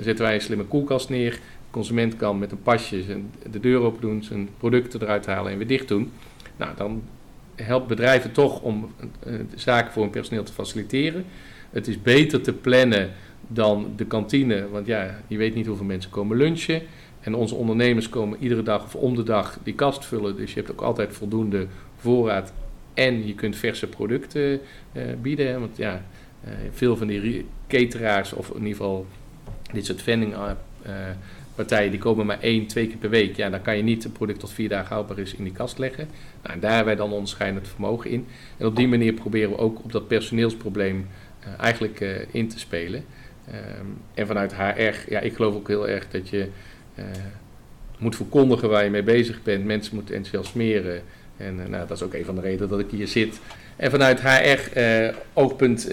zetten wij een slimme koelkast neer. De consument kan met een pasje zijn, de deur open doen, zijn producten eruit halen en weer dicht doen. Nou, dan helpt bedrijven toch om eh, zaken voor hun personeel te faciliteren. Het is beter te plannen dan de kantine, want ja, je weet niet hoeveel mensen komen lunchen. En onze ondernemers komen iedere dag of om de dag die kast vullen. Dus je hebt ook altijd voldoende voorraad. En je kunt verse producten eh, bieden. Want ja, eh, veel van die cateraars, of in ieder geval dit soort vending eh, partijen, die komen maar één, twee keer per week. Ja, dan kan je niet een product tot vier dagen houdbaar is in die kast leggen. Nou, en daar wij dan onderscheidend vermogen in. En op die manier proberen we ook op dat personeelsprobleem eh, eigenlijk eh, in te spelen. Ehm, en vanuit HR, ja, ik geloof ook heel erg dat je eh, moet verkondigen waar je mee bezig bent. Mensen moeten enthousiasmeren. En nou, dat is ook een van de redenen dat ik hier zit. En vanuit HR-oogpunt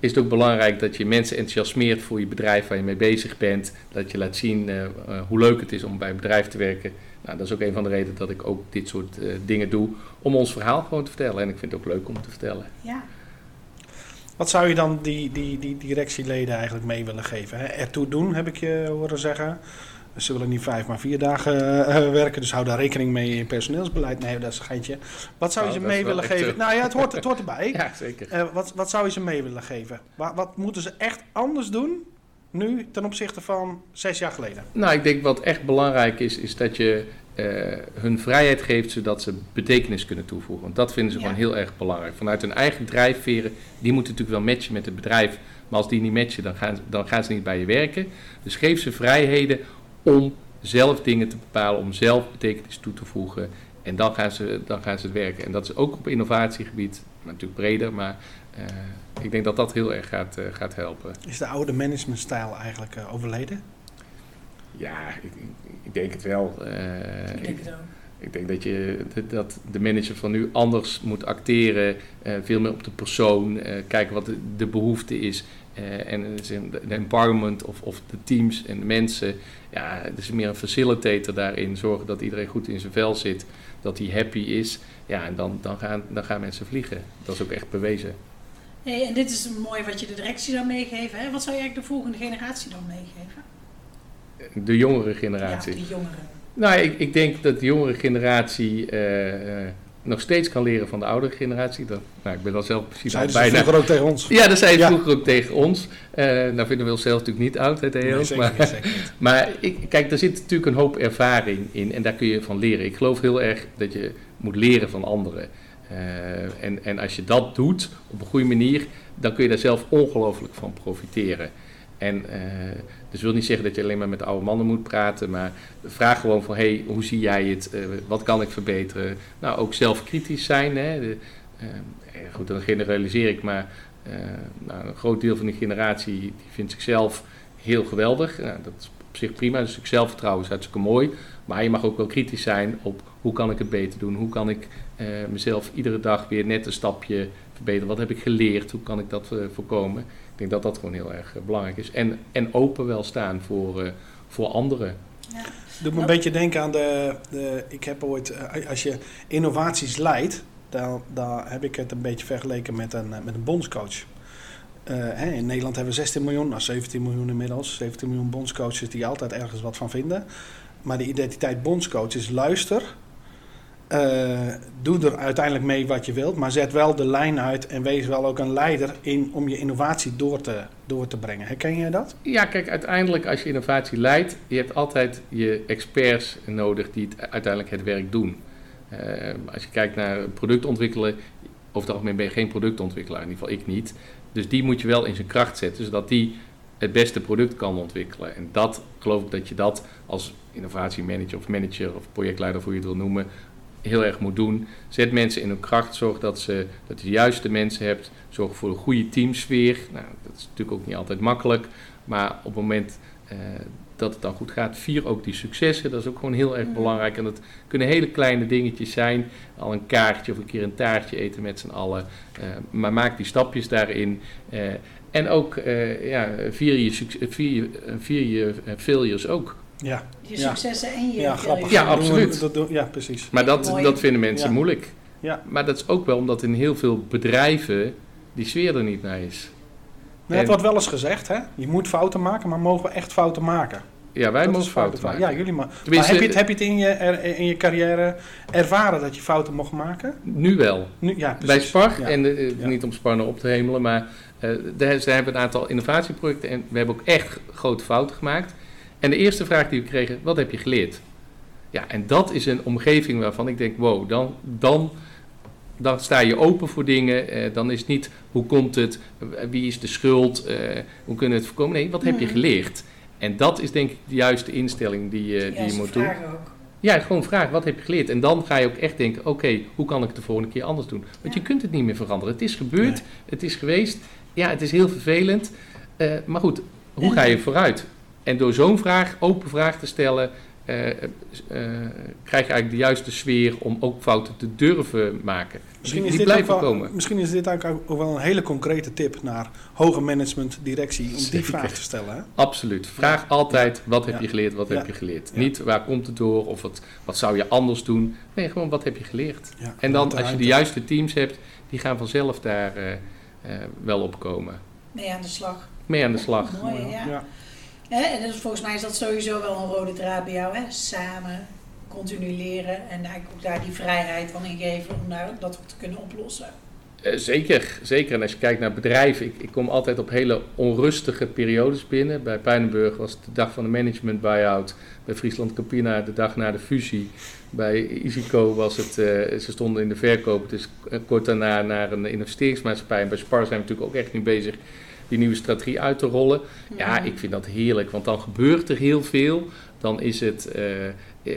is het ook belangrijk dat je mensen enthousiasmeert voor je bedrijf waar je mee bezig bent. Dat je laat zien eh, eh, hoe leuk het is om bij een bedrijf te werken. Nou, dat is ook een van de redenen dat ik ook dit soort eh, dingen doe. Om ons verhaal gewoon te vertellen. En ik vind het ook leuk om te vertellen. Ja. Wat zou je dan die, die, die directieleden eigenlijk mee willen geven? Hè? Ertoe doen, heb ik je horen zeggen. Ze willen niet vijf, maar vier dagen eh, werken. Dus hou daar rekening mee in personeelsbeleid. Nee, dat is een geintje. Wat zou je Nou, ze mee willen geven? eh, Nou ja, het hoort, het hoort erbij. Ja, zeker. Eh, wat, wat zou je ze mee willen geven? Wat, wat moeten ze echt anders doen nu ten opzichte van zes jaar geleden? Nou, ik denk wat echt belangrijk is, is dat je eh, hun vrijheid geeft zodat ze betekenis kunnen toevoegen. Want dat vinden ze Ja. gewoon heel erg belangrijk. Vanuit hun eigen drijfveren, die moeten natuurlijk wel matchen met het bedrijf. Maar als die niet matchen, dan gaan, dan gaan ze niet bij je werken. Dus geef ze vrijheden om zelf dingen te bepalen, om zelf betekenis toe te voegen. En dan gaan ze, dan gaan ze het werken. En dat is ook op innovatiegebied, maar natuurlijk breder. Maar eh, ik denk dat dat heel erg gaat, eh, gaat helpen. Is de oude managementstijl eigenlijk eh, overleden? Ja, ik, ik- denk het wel. Eh, Ik denk het ook. Ik denk dat, je, dat de manager van nu anders moet acteren, eh, veel meer op de persoon, eh, kijken wat de, de behoefte is. eh, en de empowerment of, of de teams en de mensen. Ja, het is meer een facilitator daarin. Zorgen dat iedereen goed in zijn vel zit, dat hij happy is. Ja, en dan, dan, gaan, dan gaan mensen vliegen. Dat is ook echt bewezen. Hey, en dit is mooi wat je de directie zou meegeven. Hè? Wat zou je eigenlijk de volgende generatie dan meegeven? De jongere Ja, generatie. die jongeren. Nou, ik, ik denk dat de jongere generatie eh, eh, nog steeds kan leren van de oudere generatie. Dat, nou, ik ben zelf precies al bijna... vroeger ook tegen ons? Ja, dat zei je Ja. vroeger ook tegen ons. Eh nou vinden we onszelf natuurlijk niet oud. Nee, zeker maar niet. maar ik, kijk, daar zit natuurlijk een hoop ervaring in en daar kun je van leren. Ik geloof heel erg dat je moet leren van anderen. Eh, en, en als je dat doet op een goede manier, dan kun je daar zelf ongelooflijk van profiteren. En eh, dus wil niet zeggen dat je alleen maar met oude mannen moet praten, maar vraag gewoon van, hey, hoe zie jij het? Eh, wat kan ik verbeteren? Nou, ook zelf kritisch zijn. Hè? Eh, eh, goed, dan generaliseer ik, maar nou, een groot deel van die generatie die vindt zichzelf heel geweldig. Nou, dat is op zich prima. Dus ik zelfvertrouwen is hartstikke mooi. Maar je mag ook wel kritisch zijn op hoe kan ik het beter doen? Hoe kan ik mezelf iedere dag weer net een stapje verbeteren? Wat heb ik geleerd? Hoe kan ik dat voorkomen? Ik denk dat dat gewoon heel erg eh, belangrijk is. En, en open wel staan voor, eh, voor anderen. Ja. Doe me een beetje denken aan de, de. Ik heb ooit. eh, Als je innovaties leidt. Dan, dan heb ik het een beetje vergeleken met een, met een bondscoach. Eh, hè, in Nederland hebben we 16 miljoen, nou 17 miljoen inmiddels. 17 miljoen bondscoaches die altijd ergens wat van vinden. Maar de identiteit bondscoach is luister. Eh, doe er uiteindelijk mee wat je wilt, maar zet wel de lijn uit en wees wel ook een leider in om je innovatie door te, door te brengen. Herken jij dat? Ja, kijk, uiteindelijk als je innovatie leidt, je hebt altijd je experts nodig die het, uiteindelijk het werk doen. Eh, als je kijkt naar product ontwikkelen, over het algemeen ben je geen productontwikkelaar, in ieder geval ik niet. Dus die moet je wel in zijn kracht zetten, zodat die het beste product kan ontwikkelen. En dat geloof ik dat je dat als innovatiemanager of manager of projectleider, hoe je het wil noemen, heel erg moet doen. Zet mensen in hun kracht, zorg dat, ze, dat je de juiste mensen hebt, zorg voor een goede teamsfeer. Nou, dat is natuurlijk ook niet altijd makkelijk, maar op het moment eh, dat het dan goed gaat, vier ook die successen. Dat is ook gewoon heel erg Mhm. belangrijk. En dat kunnen hele kleine dingetjes zijn, al een kaartje of een keer een taartje eten met z'n allen. Eh, maar maak die stapjes daarin. Eh, en ook ja, vier je, succes, vier je, vier je failures ook. Ja, Je Ja. successen en je ja grappig. Ja, absoluut. dat doen- ja, precies. Maar dat, Mooi. dat vinden mensen Ja. moeilijk. Ja. Maar dat is ook wel omdat in heel veel bedrijven die sfeer er niet naar is. Maar het En- wordt wel eens gezegd, hè? Je moet fouten maken, maar mogen we echt fouten maken? Ja, wij Dat mogen fouten maken. Ja, jullie maar. Maar heb je het, heb je het in, je, er- in je carrière ervaren dat je fouten mocht maken? Nu wel. Nu, ja, Bij precies. Spar, Ja. en eh, Ja. niet om Spar nou op te hemelen, maar eh daar, ze hebben een aantal innovatieprojecten en we hebben ook echt grote fouten gemaakt. En de eerste vraag die we kregen, wat heb je geleerd? Ja, en dat is een omgeving waarvan ik denk, wow, dan, dan, dan sta je open voor dingen. eh, dan is het niet, hoe komt het, eh, wie is de schuld, eh, hoe kunnen we het voorkomen? Nee, wat heb je Mhm. geleerd? En dat is denk ik de juiste instelling die, je die je moet doen. ook. Ja, gewoon vraag, wat heb je geleerd? En dan ga je ook echt denken, oké, hoe kan ik het de volgende keer anders doen? Want Ja. je kunt het niet meer veranderen. Het is gebeurd, Nee. het is geweest. Ja, het is heel vervelend. Eh, maar goed, hoe En- ga je vooruit? En door zo'n vraag, open vraag te stellen, eh, eh, krijg je eigenlijk de juiste sfeer om ook fouten te durven maken. Misschien die is, die dit ook blijven wel, komen. misschien is dit eigenlijk ook wel een hele concrete tip naar hoger management, directie, om die vraag te stellen. Hè? Absoluut. Vraag altijd, wat heb Ja. je geleerd, wat Ja. heb je geleerd? Ja. Niet, waar komt het door? Of wat, wat zou je anders doen? Nee, gewoon, wat heb je geleerd? Ja, En dan, als je de juiste teams hebt, die gaan vanzelf daar eh, eh, wel op komen. Mee aan de slag. Mee aan de slag. Mooi, ja. En dus volgens mij is dat sowieso wel een rode draad bij jou. Hè? Samen, continu leren en eigenlijk ook daar die vrijheid van in geven om daar, dat te kunnen oplossen. Eh, zeker, zeker. En als je kijkt naar bedrijven, ik, ik kom altijd op hele onrustige periodes binnen. Bij Pijnenburg was het de dag van de management buyout. Bij Friesland Campina de dag na de fusie. Bij Isico was het, eh, ze stonden in de verkoop, dus eh, kort daarna naar een investeringsmaatschappij. En bij Spar zijn we natuurlijk ook echt nu bezig die nieuwe strategie uit te rollen. Ja, ik vind dat heerlijk, want dan gebeurt er heel veel. Dan, is het, eh, eh,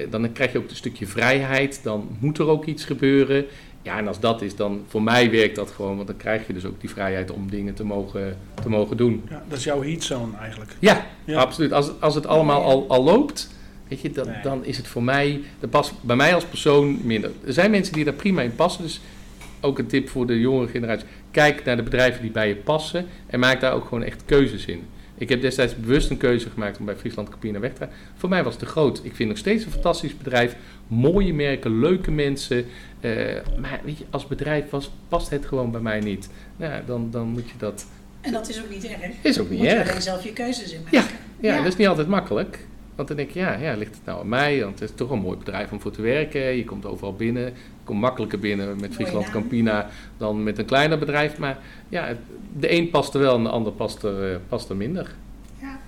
dan krijg je ook een stukje vrijheid, dan moet er ook iets gebeuren. Ja, en als dat is, dan voor mij werkt dat gewoon, want dan krijg je dus ook die vrijheid om dingen te mogen, te mogen doen. Ja, dat is jouw heatzone eigenlijk. Ja, Ja. absoluut. Als, als het allemaal al, al loopt, weet je, dan, Nee. dan is het voor mij, dat past bij mij als persoon minder. Er zijn mensen die daar prima in passen, dus ook een tip voor de jongere generatie. Kijk naar de bedrijven die bij je passen en maak daar ook gewoon echt keuzes in. Ik heb destijds bewust een keuze gemaakt om bij Friesland Campina weg te gaan. Voor mij was het te groot. Ik vind nog steeds een fantastisch bedrijf. Mooie merken, leuke mensen. eh, maar weet je, als bedrijf was, past het gewoon bij mij niet. Nou, ja, dan, dan moet je dat... En dat is ook niet erg. Is ook niet Moet je erg. alleen zelf je keuzes in maken. Ja, dat is niet altijd makkelijk. Want dan denk je, ja, ja, ligt het nou aan mij? Want het is toch een mooi bedrijf om voor te werken. Je komt overal binnen. Je komt makkelijker binnen met Friesland. Campina dan met een kleiner bedrijf. Maar ja, de een past er wel en de ander past er, eh, past er minder. Ja.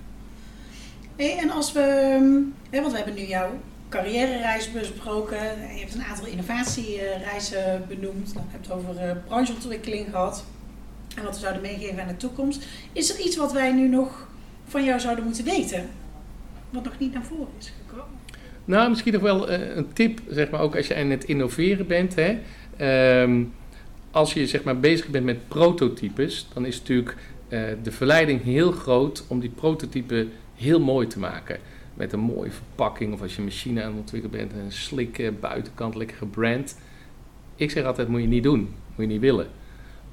Hey, en als we, ehm, hè, want we hebben nu jouw carrière-reis besproken. Je hebt een aantal innovatiereizen benoemd. Dan heb je het over eh, brancheontwikkeling gehad. En wat we zouden meegeven aan de toekomst. Is er iets wat wij nu nog van jou zouden moeten weten? Wat nog niet naar voren is gekomen? Nou, misschien nog wel eh, een tip, zeg maar, ook als je aan het innoveren bent. Hè. Ehm, als je zeg maar, bezig bent met prototypes, dan is natuurlijk eh, de verleiding heel groot om die prototype heel mooi te maken. Met een mooie verpakking of als je een machine aan het ontwikkelen bent, een slikke buitenkant, lekker gebrand. Ik zeg altijd, moet je niet doen, moet je niet willen.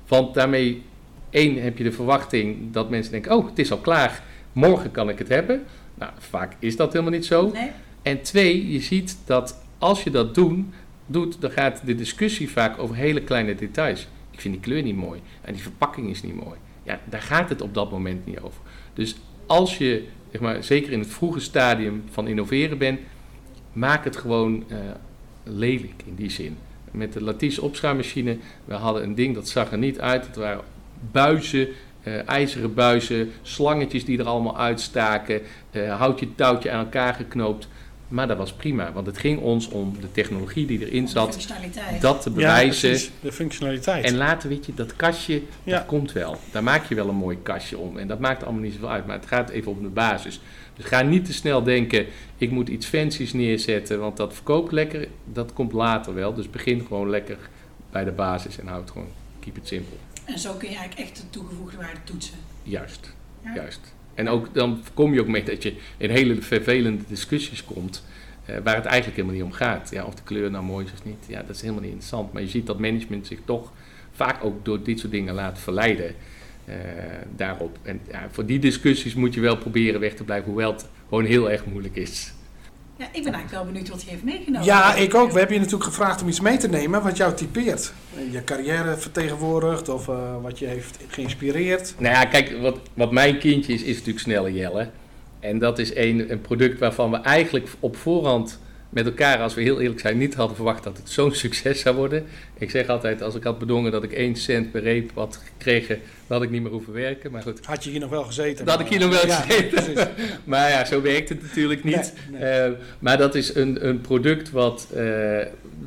Want daarmee, één, heb je de verwachting dat mensen denken, oh, het is al klaar, morgen kan ik het hebben. Nou, vaak is dat helemaal niet zo. Nee? En twee, je ziet dat als je dat doen, doet, dan gaat de discussie vaak over hele kleine details. Ik vind die kleur niet mooi en die verpakking is niet mooi. Ja, daar gaat het op dat moment niet over. Dus als je, zeg maar, zeker in het vroege stadium van innoveren bent, maak het gewoon eh, lelijk in die zin. Met de Lattice opschuimmachine, we hadden een ding dat zag er niet uit. Het waren buizen, eh, ijzeren buizen, slangetjes die er allemaal uitstaken, eh, houtje touwtje aan elkaar geknoopt. Maar dat was prima, want het ging ons om de technologie die erin De zat, functionaliteit. dat te Ja, bewijzen. precies. De functionaliteit. En later weet je, dat kastje, Ja. dat komt wel. Daar maak je wel een mooi kastje om. En dat maakt allemaal niet zoveel uit. Maar het gaat even om de basis. Dus ga niet te snel denken, ik moet iets fancies neerzetten, want dat verkoopt lekker. Dat komt later wel. Dus begin gewoon lekker bij de basis en houd gewoon, keep it simple. En zo kun je eigenlijk echt de toegevoegde waarde toetsen. Juist, Ja. juist. En ook, dan kom je ook mee dat je in hele vervelende discussies komt. eh, waar het eigenlijk helemaal niet om gaat. Ja, of de kleur nou mooi is of niet. Ja, dat is helemaal niet interessant. Maar je ziet dat management zich toch vaak ook door dit soort dingen laat verleiden. eh, daarop. En ja, voor die discussies moet je wel proberen weg te blijven. Hoewel het gewoon heel erg moeilijk is. Ja, ik ben eigenlijk wel benieuwd wat hij heeft meegenomen. Ja, ik ook. We hebben je natuurlijk gevraagd om iets mee te nemen wat jou typeert. Je carrière vertegenwoordigt of eh, wat je heeft geïnspireerd. Nou ja, kijk, wat, wat mijn kindje is, is natuurlijk Snelle Jelle. En dat is een, een product waarvan we eigenlijk op voorhand met elkaar, als we heel eerlijk zijn, niet hadden verwacht dat het zo'n succes zou worden. Ik zeg altijd, als ik had bedongen dat ik 1 cent per reep had gekregen, dan had ik niet meer hoeven werken. Maar goed, Had je hier nog wel gezeten? Dat had ik hier nog wel Ja, gezeten. maar ja, zo werkt het natuurlijk niet. Nee, nee. Eh, maar dat is een, een product wat, eh,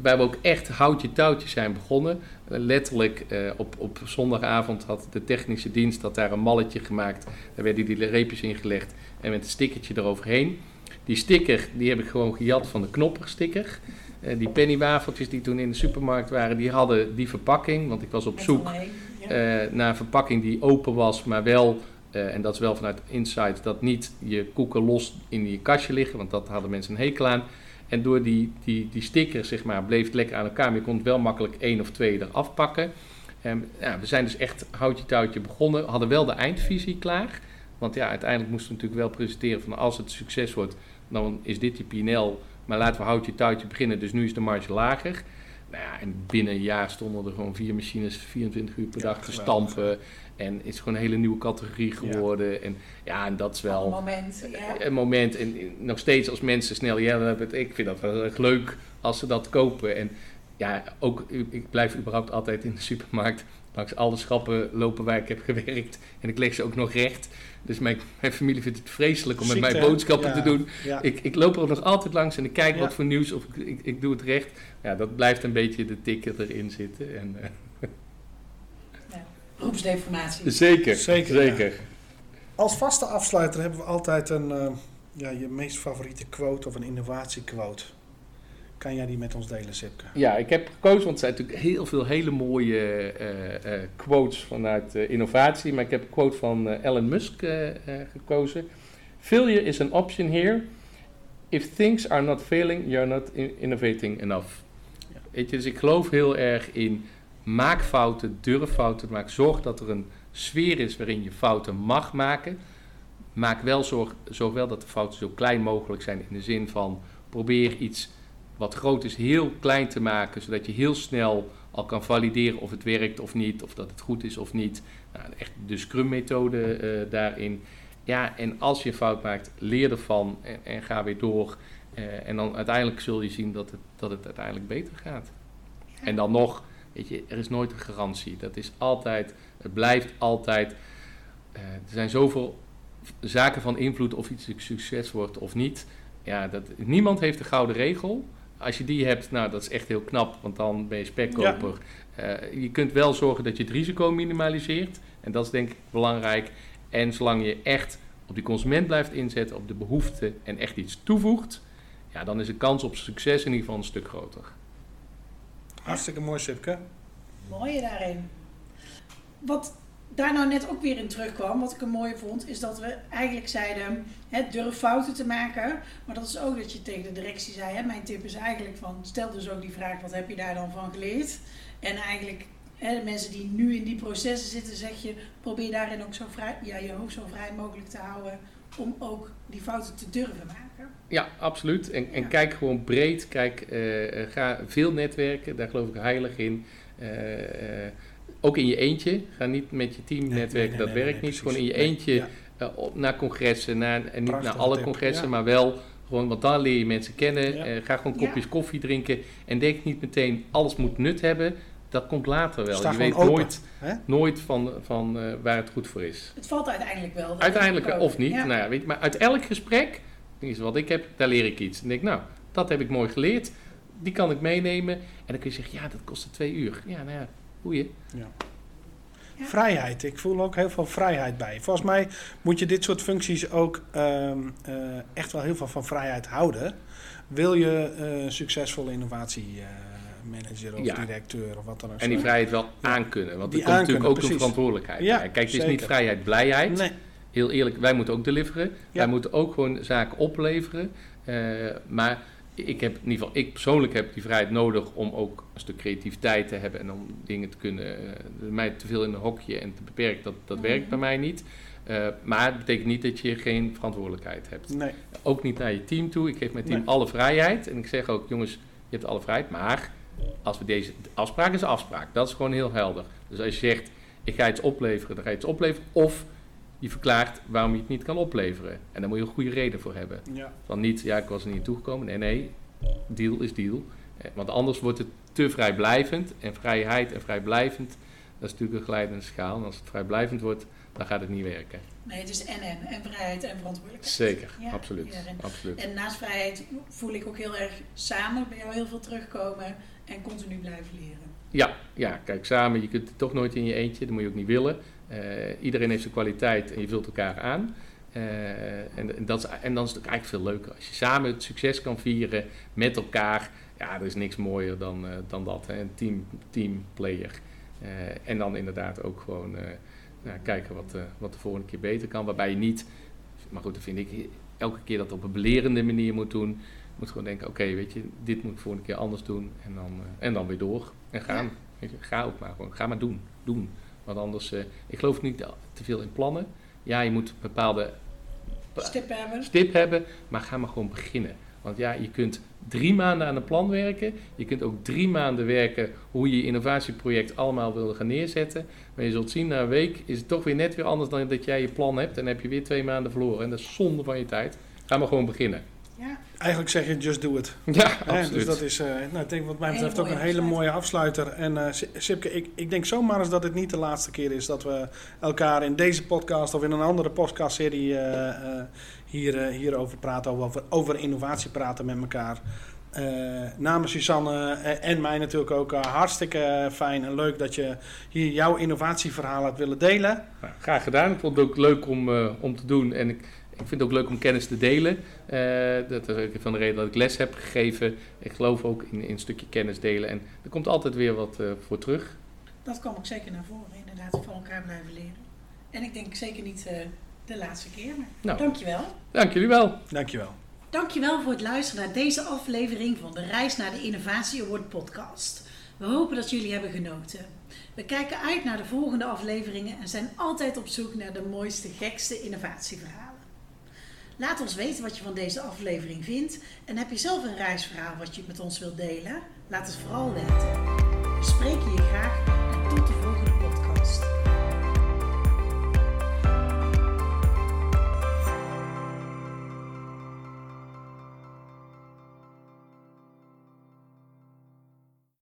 waar we ook echt houtje touwtje zijn begonnen. Letterlijk eh, op, op zondagavond had de technische dienst had daar een malletje gemaakt. Daar werden die reepjes ingelegd en met een stickertje eroverheen. Die sticker die heb ik gewoon gejat van de knoppersticker. Eh, die pennywafeltjes die toen in de supermarkt waren, die hadden die verpakking. Want ik was op zoek eh, naar een verpakking die open was, maar wel, eh, en dat is wel vanuit Insight, dat niet je koeken los in je kastje liggen, want dat hadden mensen een hekel aan. En door die, die, die sticker, zeg maar, bleef het lekker aan elkaar, maar je kon het wel makkelijk één of twee eraf pakken. En, ja, we zijn dus echt houtje touwtje begonnen, hadden wel de eindvisie klaar. Want ja, uiteindelijk moesten we natuurlijk wel presenteren van als het succes wordt, dan is dit je PNL. Maar laten we houtje touwtje beginnen, dus nu is de marge lager. Nou ja, en binnen een jaar stonden er gewoon vier machines 24 uur per Ja, dag te stampen. En is gewoon een hele nieuwe categorie geworden. En ja, en dat is Een wel moment. Ja. een moment. En nog steeds als mensen snel ja, ik vind dat wel erg leuk als ze dat kopen. En ja, ook ik blijf überhaupt altijd in de supermarkt langs alle schappen lopen waar ik heb gewerkt. En ik leg ze ook nog recht. Dus mijn, mijn familie vindt het vreselijk om met mij boodschappen Ja, te doen. Ja. Ik, ik loop er nog altijd langs en ik kijk Ja. wat voor nieuws of ik, ik, ik doe het recht. Ja, dat blijft een beetje de tikken erin zitten. En, eh, Beroepsdeformatie. zeker, Zeker, zeker. Als vaste afsluiter hebben we altijd een, eh, ja, je meest favoriete quote of een innovatiequote. Kan jij die met ons delen, Sipke? Ja, ik heb gekozen, want er zijn natuurlijk heel veel hele mooie eh, eh, quotes vanuit eh, innovatie. Maar ik heb een quote van Elon Musk gekozen. Failure is an option here. If things are not failing, you're not in- innovating enough. Weet je, dus ik geloof heel erg in maak fouten, durf fouten te maken. Zorg dat er een sfeer is waarin je fouten mag maken. Maak wel zorg, zorg wel dat de fouten zo klein mogelijk zijn in de zin van probeer iets wat groot is heel klein te maken, zodat je heel snel al kan valideren of het werkt of niet, of dat het goed is of niet. Nou, echt de Scrum-methode eh, daarin. Ja, en als je een fout maakt, leer ervan en, en ga weer door. Eh, en dan uiteindelijk zul je zien dat het, dat het uiteindelijk beter gaat. En dan nog, weet je, er is nooit een garantie. Dat is altijd, het blijft altijd. eh, er zijn zoveel zaken van invloed of iets succes wordt of niet. Ja, dat, niemand heeft de gouden regel. Als je die hebt, nou dat is echt heel knap, want dan ben je spekkoper. Eh, je kunt wel zorgen dat je het risico minimaliseert. En dat is denk ik belangrijk. En zolang je echt op die consument blijft inzetten, op de behoefte en echt iets toevoegt, ja, dan is de kans op succes in ieder geval een stuk groter. Hartstikke mooi, Sipke. Mooie daarin. Wat daar nou net ook weer in terugkwam, wat ik een mooie vond, is dat we eigenlijk zeiden, hè, durf fouten te maken. Maar dat is ook dat je tegen de directie zei, hè, mijn tip is eigenlijk van, stel dus ook die vraag, wat heb je daar dan van geleerd? En eigenlijk, hè, de mensen die nu in die processen zitten, zeg je, probeer daarin ook zo vrij, ja, je hoofd zo vrij mogelijk te houden om ook die fouten te durven maken. Ja, absoluut. En, en Ja. kijk gewoon breed. Kijk, eh, eh, ga veel netwerken, daar geloof ik heilig in. Eh, ook in je eentje. Ga niet met je team Nee, netwerken, nee, dat werkt nee, niet. precies. Gewoon in je Nee, eentje ja. eh, op, naar congressen, naar, en niet naar alle tip, congressen, ja. maar wel gewoon, want dan leer je mensen kennen. Ja. Eh, ga gewoon Ja. kopjes koffie drinken en denk niet meteen alles moet nut hebben. Dat komt later wel. Sta je weet open, nooit, hè? nooit van, van eh, waar het goed voor is. Het valt uiteindelijk wel. Uiteindelijk of niet. Ja. Nou ja, weet je, maar uit elk gesprek, is wat ik heb, daar leer ik iets. En denk, nou, dat heb ik mooi geleerd. Die kan ik meenemen. En dan kun je zeggen, ja, dat kostte twee uur. Ja, nou ja, Ja. Vrijheid. Ik voel ook heel veel vrijheid bij. Volgens mij moet je dit soort functies ook ehm, eh, echt wel heel veel van vrijheid houden. Wil je eh succesvolle innovatiemanager of Ja. directeur of wat dan ook En die vrijheid wel aankunnen. Want Die er komt natuurlijk ook een precies. verantwoordelijkheid Ja, bij. Kijk, het is niet vrijheid, blijheid. Nee, Heel eerlijk, wij moeten ook deliveren. Ja. Wij moeten ook gewoon zaken opleveren. Eh, maar ik heb in ieder geval, ik persoonlijk heb die vrijheid nodig om ook een stuk creativiteit te hebben en om dingen te kunnen. eh, mij te veel in een hokje en te beperken, dat, dat werkt Mhm. bij mij niet. Eh, maar het betekent niet dat je geen verantwoordelijkheid hebt. nee. Ook niet naar je team toe. Ik geef mijn team Nee. alle vrijheid. En ik zeg ook, jongens, je hebt alle vrijheid. Maar als we deze de afspraak is afspraak. Dat is gewoon heel helder. Dus als je zegt, ik ga iets opleveren, dan ga je iets opleveren. Of je verklaart waarom je het niet kan opleveren. En daar moet je een goede reden voor hebben. Ja. Van niet, ja, ik was er niet toegekomen. Nee, nee, deal is deal. Eh, Want anders wordt het te vrijblijvend. En vrijheid en vrijblijvend, dat is natuurlijk een glijdende schaal. En als het vrijblijvend wordt, dan gaat het niet werken. Nee, het is en en. En vrijheid en verantwoordelijkheid. Zeker, Ja, absoluut. hierin. absoluut. En naast vrijheid voel ik ook heel erg samen bij jou heel veel terugkomen en continu blijven leren. Ja, ja, kijk, samen, je kunt het toch nooit in je eentje, dat moet je ook niet willen. Eh, iedereen heeft zijn kwaliteit en je vult elkaar aan. Eh, en, en, dat is, en dan is het ook eigenlijk veel leuker. Als je samen het succes kan vieren met elkaar, ja, er is niks mooier dan, eh, dan dat. Hè? Een team, teamplayer. Eh, en dan inderdaad ook gewoon nou, kijken wat, wat de volgende keer beter kan. Waarbij je niet, maar goed, dat vind ik, elke keer dat op een belerende manier moet doen. Je moet gewoon denken, oké, weet je, dit moet ik volgende keer anders doen. En dan, en dan weer door. En gaan. Weet je, ga ook maar gewoon. Ga maar doen. Doen. Want anders, eh, ik geloof niet te veel in plannen. Ja, je moet bepaalde Stippen hebben. stip hebben, maar ga maar gewoon beginnen. Want ja, je kunt drie maanden aan een plan werken. Je kunt ook drie maanden werken hoe je je innovatieproject allemaal wil gaan neerzetten. Maar je zult zien, na een week is het toch weer net weer anders dan dat jij je plan hebt. En dan heb je weer twee maanden verloren. En dat is zonde van je tijd. Ga maar gewoon beginnen. Ja, Eigenlijk zeg je just do it. Ja, Hè, absoluut. dus dat is, eh, nou, ik denk wat mij Hele betreft ook een hele mooie afsluiter. En eh, Si- Sipke, ik, ik denk zomaar eens dat het niet de laatste keer is dat we elkaar in deze podcast of in een andere podcastserie eh, eh, hier, eh, hierover praten, over, over innovatie praten met elkaar. Eh, namens Suzanne eh, en mij natuurlijk ook hartstikke fijn en leuk dat je hier jouw innovatieverhaal hebt willen delen. Nou, graag gedaan. Ik vond het ook leuk om, eh, om te doen. En ik, ik vind het ook leuk om kennis te delen. Eh, dat is ook een van de redenen dat ik les heb gegeven. Ik geloof ook in, in een stukje kennis delen. En er komt altijd weer wat eh, voor terug. dat kwam ook zeker naar voren. Inderdaad, van elkaar blijven leren. En ik denk zeker niet eh, de laatste keer. Maar Nou, dankjewel. dank jullie wel. Dankjewel. Dankjewel voor het luisteren naar deze aflevering van de Reis naar de Innovatie Award podcast. We hopen dat jullie hebben genoten. We kijken uit naar de volgende afleveringen en zijn altijd op zoek naar de mooiste, gekste innovatieverhalen. Laat ons weten wat je van deze aflevering vindt. En heb je zelf een reisverhaal wat je met ons wilt delen? Laat het vooral weten. We spreken je graag en tot de volgende